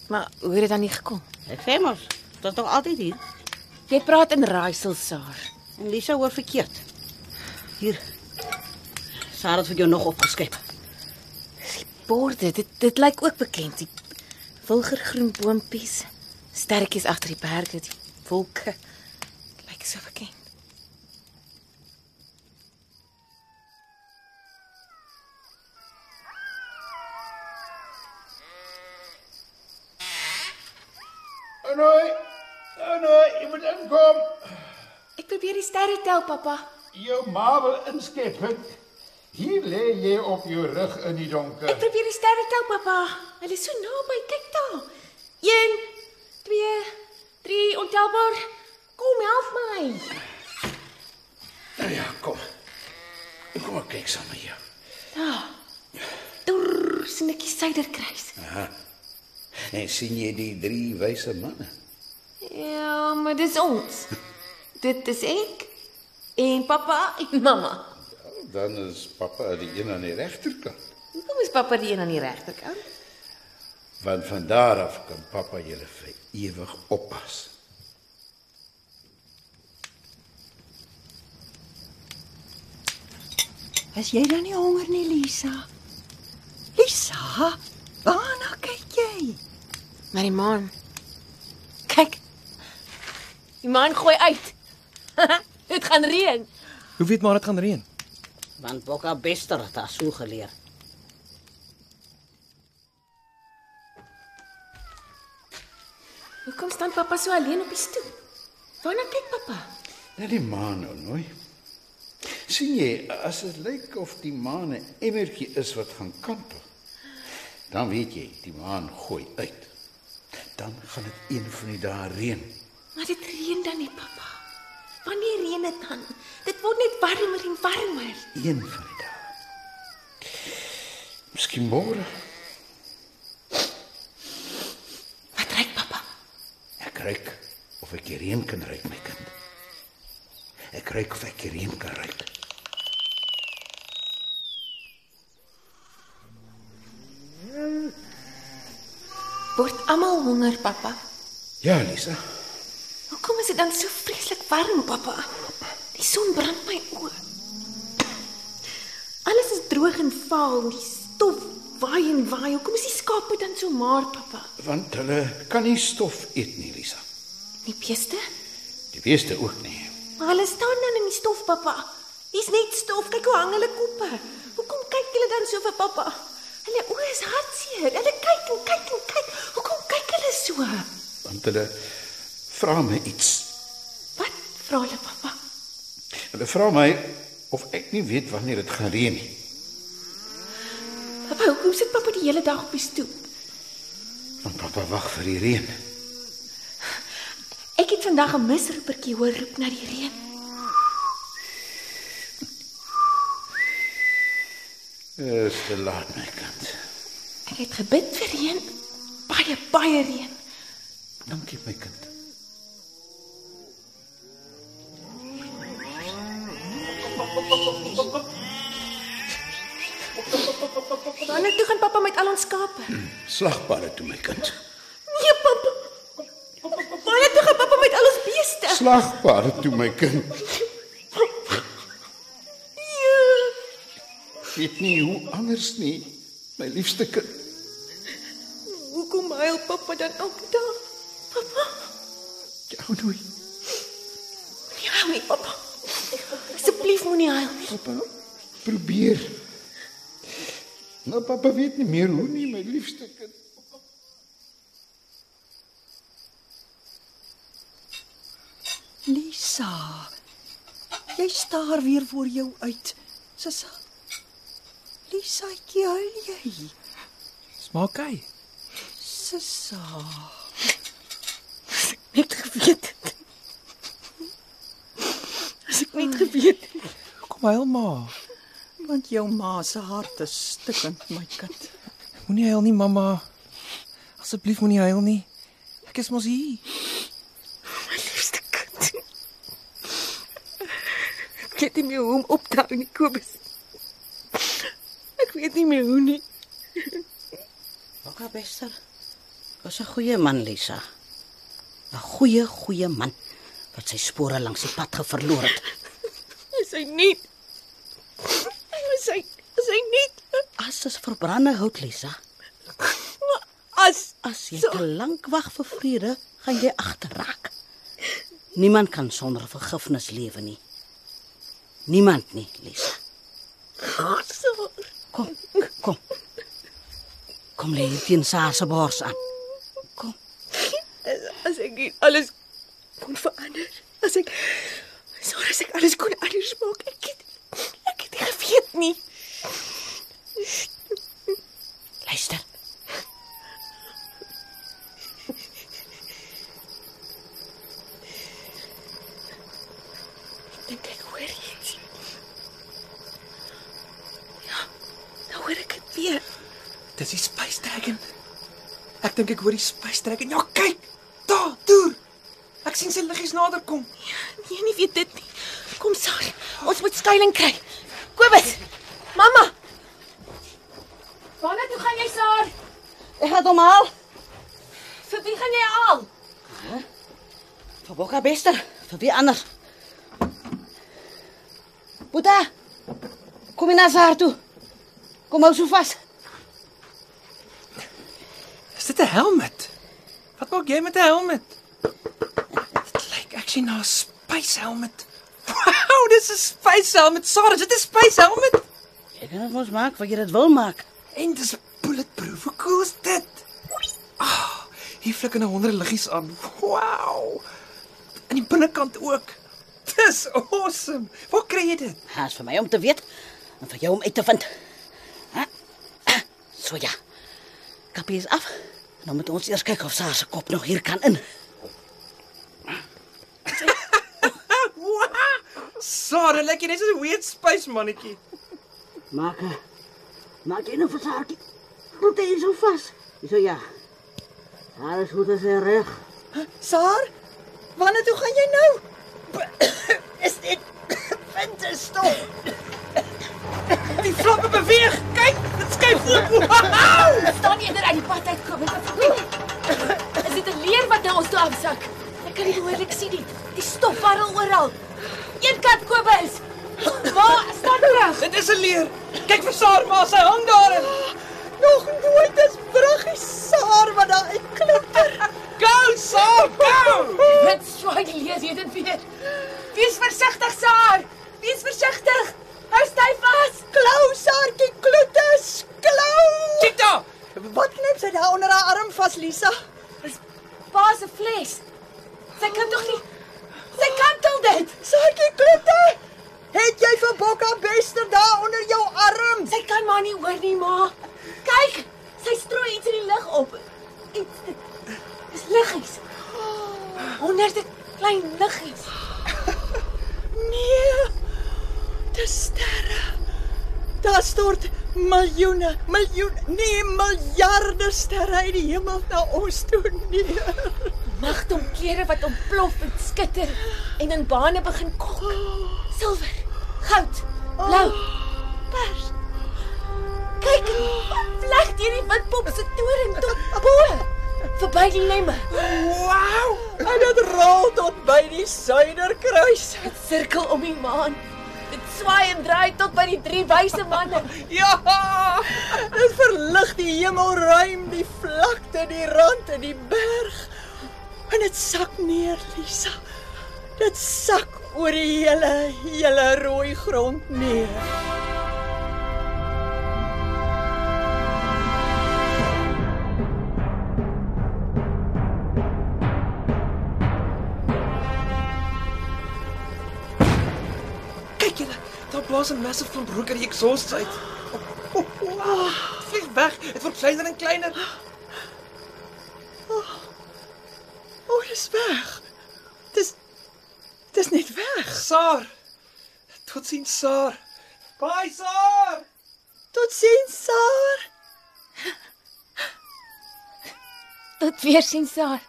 Maar hoe het dit dan nie gekom? Ek sê mos, dit is nog altyd hier. Jy praat in raaisel, Saar. En Lisa hoor verkeerd. Hier. Sarah het vir jou nog opgeskep. Borde, dit dit lyk ook bekend. Die wilgergroen boontjies, sterretjies agter die berge, die wolke. Lyk so bekend. Anoi. Anoi, jy moet inkom. Ek probeer die sterre tel, pappa. Jou ma wil inskep. Hier lê jy op jou rug in die donker. Ek probeer die sterre tel, pappa. Hulle is so naby. Kyk daar. 1 2 3 ontelbaar. Kom help my. Nou ja, kom. Kom ek kyk saam met jou. Deur snetjie suiderkruis. En sien jy die drie wyse manne? Ja, maar dis ons. <laughs> Dit is ek en pappa en <laughs> mamma. Dan is pappa die een aan die regterkant. Hoekom is pappa die een aan die regterkant? Want van daar af kan pappa julle vir ewig oppas. Is jy dan nie honger nie, Lisa? Lisa, waarna kyk jy? Maar die maan. Kyk. Die maan gooi uit. <laughs> dit gaan reën. Hoe weet maar dit gaan reën? Want Bokka Bester het haar so geleer. Hoekom staan pappa so alleen op die stoep? Waarna kyk pappa? Net die maan nou nooi. sien jy as dit lyk of die maan 'n emmertjie is wat gaan kantel. Dan weet jy, die maan gooi uit. Dan gaan dit een van die dae reën. Maar dit reën dan nie, pappa. Wanneer reën dit dan? Dit word net warmer en warmer. Een van die dae. Miskien môre. Wat ryk pappa? Ek ruik of ek die reën kan ruik, my kind. Ek ruik of ek die reën kan ruik. Word almal honger, pappa. Ja, Lisa. Hoekom is dit dan so vreeslik warm, pappa? Die son brand my oë. Alles is droog en vaal, die stof waai en waai. Hoekom is die skape dan so maar, pappa? Want hulle kan nie stof eet nie, Lisa. Die beeste? Die beeste ook nie. Maar hulle staan dan in die stof, pappa. Dis net stof. Kyk hoe hang hulle koppe. Hoekom kyk hulle dan so vir pappa? Hulle oë is hartseer. Hulle kyk en kyk en kyk. Hoekom kyk hulle so? Want hulle vra my iets. Vra hulle, pappa? Hulle vra my of ek nie weet wanneer dit gaan reën nie. Pappa, hoekom sit pappa die hele dag op die stoep? Want pappa wag vir die reën. Ek het vandag 'n misroepertjie hoor roep na die reën. Dis te laat, my kind. Ek het gebid vir reën. Baie baie reën. Dankie, my kind. Wanneer toe gaan pappa met al ons skape? Slagpare toe, my kind. Nee, pappa. Wanneer toe gaan pappa met al ons beeste? Slagpare toe, my kind. Ja. Weet nie hoe anders nie, my liefste kind. Hoekom huil pappa dan elke dag? Pappa, Jou nooit, huil nie, pappa. Asseblief moenie huil nie. pappa. Probeer. Nou pappa weet nie meer hoe nie, my liefste kind. Lisa. Jy staar weer voor jou uit. Sissa. Lisaatjie, huil jy? Smaak hy? Sissa. Net geweet. As ek net geweet het. Kom huil maar. Want jou ma se hart is stikkend, my kind. Moenie huil nie, mamma. Asseblief moenie huil nie. Ek is mos hier. My liefste kind. Ek weet nie meer hoe om op te hou nie, Kobus. Ek weet nie meer hoe nie. Bokka Bester. Was 'n goeie man, Lisa. 'n Goeie, goeie man wat sy spore langs die pad geverloor het. <laughs> Is hy nie? Is hy is hy nie? As is verbrande hout, Lisa. As As jy te lank wag vir vrede, gaan jy agterraak. Niemand kan sonder vergifnis lewe nie. Niemand nie, Lisa. so Kom, kom. Kom lê hier teen Saar se bors aan. Kom. as, ek alles kon verander. As ek sorry as ek alles kon anders maak. Ek het ek het nie geweet nie. Luister. Ek dink ek hoor iets. Ja, nou hoor ek dit weer. Dis die Space Dragon. Ek dink ek hoor die Space Dragon. Ja, kyk. Sien sy liggies nader kom. Nee, nie weet dit nie. Kom Saar, ons moet skuilings kry. Kobus. Mamma. Waarna toe gaan jy Saar? Ek gaan hom haal. Vir wie gaan jy al? Vir Bokka Bester, vir wie anders? Boeta. Kom in na Saar toe. Kom hou so vas. Is dit 'n helmet? Wat maak jy met 'n helmet? Actually na 'n space helmet. <laughs> Wow, dis 'n space helmet. Sorry, dit is 'n space helmet. Jy kan dit mos maak wat jy dit wil maak. En dis bulletproof. Hoe cool is dit? Ah, hier flikker 'n honderd liggies aan. Wow. En die binnekant ook. Dis awesome. Waar kry jy dit? Haas vir my om te weet en vir jou om uit te vind. Ha? Ah, So ja. Kapie is af. Nou moet ons eers kyk of Saar se kop nog hier kan in. Sorry, lyk jy net so 'n weird space mannetjie. Maak. Maak jy nou Saartjie. Moet hy so vas. So ja. Alles goed as reg. Saar, wanneer toe gaan jy nou? <coughs> Is dit <coughs> winterstof? <coughs> Die vlakke beweeg. Kyk, dit skuif oop. <laughs> Staan eerder uit die pad uit Kobus. Is dit 'n leer wat nou ons toe afsak? Ek kan nie behoorlik sien nie. Die stof warrel oral. Een kant Kobus. Waar staan terug? Dit is 'n leer. Kyk vir Saar, maar sy hang daarin. Nog nooit is bruggie Saar wat daar uitklinker. Go, Saar, go. Dit swaai die leer hier dit weer. Wees versigtig, Saar. Wees versigtig. Hou styf vas. Klou Saartjie klotes, klou. Kyk daar. Wat knip sy daar onder haar arm vas, Lisa? Dis pa se fles. Sy kan tog nie Sy kantel dit. Saartjie klote. Het jy vir Bokka Bester daar onder jou arm? Sy kan maar nie hoor nie, ma. Kyk, sy strooi iets in die lug op. Iets dit dis liggies. Honderde klein liggies. Nee. Dis sterre. Daar stort miljoene, miljoene, nee, miljarde sterre uit die hemel na ons toe neer. Magdom klere wat ontplof en skitter en in bane begin kok. Silwer, goud, blou, pers. Kyk, vleg deur die witpop se toring tot bo. Verby die lemme. Wow! En dit rol tot by die suiderkruis. Dit sirkel om die maan. Dit swaai en draai tot by die drie wyse manne. <laughs> Ja! Dit verlig die hemelruim, die vlakte, die rand en die berg. En dit sak neer, Lisa. Dit sak oor die hele hele rooi grond neer. blaas 'n massive klomp rook uit die exhaust uit. Oh, oh, oh, vlieg weg. Dit word kleiner en kleiner. O, oh, dis weg. Dis dis net weg. Saar. Totsiens, Saar. Bye, Saar. Totsiens, Saar. Tot weer sien Saar.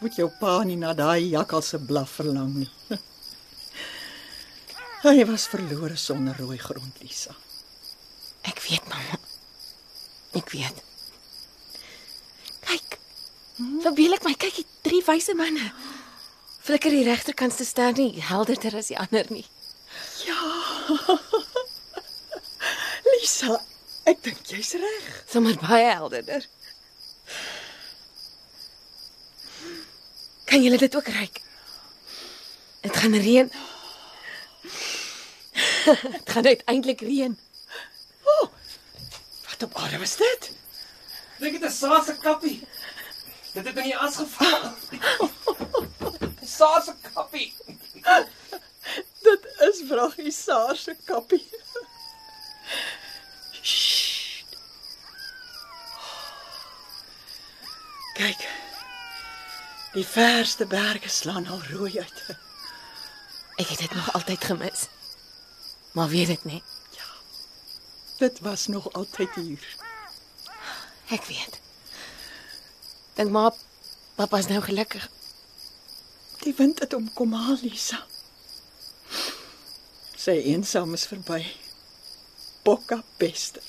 Moet jou pa nie na daai jakkals se blaf verlang nie. <laughs> Hy was verlore sonder rooi grond, Lisa. Ek weet mamma. Ek weet. Kyk. Verbeel ek my kyk die drie wyse manne. Flikker die regterkantste ster nie helderder as die ander nie. <laughs> Lisa, ek dink jy's reg. Sommer baie helderder. Kan julle dit ook ruik? Dit gaan reën. <laughs> Dit gaan uiteindelik reën. Wat op aarde was dit? Dink dit is Saar se kappie. Dit het in die as geval. Saar se kappie. Dit is vraggie Saar se kappie. Kyk. Die verste berge slaan al rooi uit. Ek het dit nog altyd gemis. Maar weet dit nie. Dit was nog altyd hier. Ek weet. Dink maar papa's nou gelukkig. Die wind het hom kom haal, Lisa. Sy eensaam is verby. Bokka beste.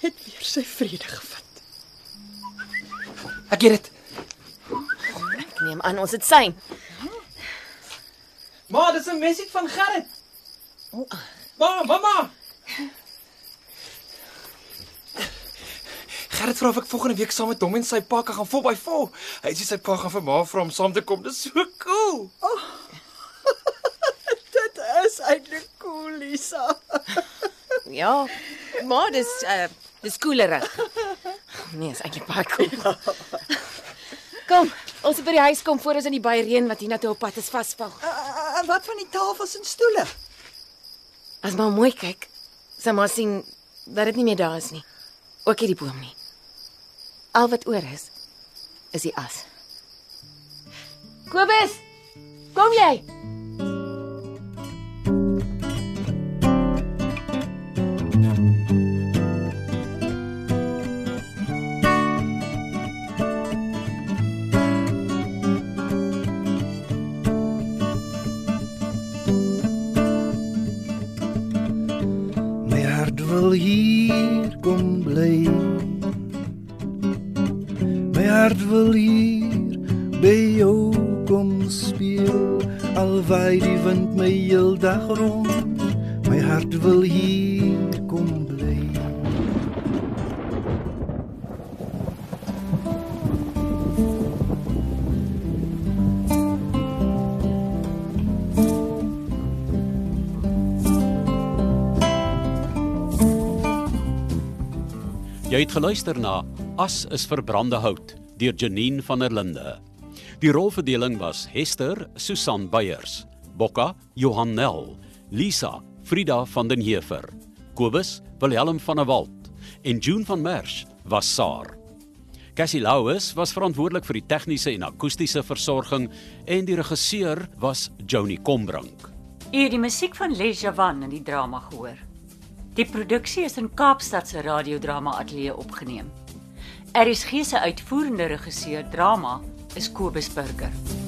Het weer sy vrede gevind. Ek het dit. Ek neem aan ons het syn. Ma, dis 'n message van Gerrit. Ma, mamma. Gerrit vra of ek volgende week saam met hom en sy pa kan gaan vol by vol. Hy sê sy pa gaan vir ma vra om saam te kom. Dis so cool. <laughs> Dit is eintlik cool, Lisa. <laughs> Ja. Maar dis uh dis koelerig. Nee, is eintlik baie cool. Kom, ons moet by die huis kom voor ons in die baie reën wat hiernatoe op pad is vasval. Uh, wat van die tafels en stoele? As maar mooi kyk, sal maar sien dat dit nie meer daar is nie. Ook nie die boom nie. Al wat oor is, is die as. Kobus, kom jy? Heeldag rond. My hart wil hier kom bly. Jy het geluister na As is verbrande hout deur Janine van der Linde. Die rolverdeling was Hester Susan Beyers, Bokka Johan Nel, Lisa Frida van den Heever, Kobus Wilhelm van der Walt en June van Merch was Saar. Cassie Louws was verantwoordelik vir die tegniese en akoestiese versorging en die regisseur was Joni Combrink. U het die musiek van Les Javan in die drama gehoor. Die produksie is in Kaapstad se radiodrama ateljee opgeneem. RSG se uitvoerende regisseur drama is Kobus Burger.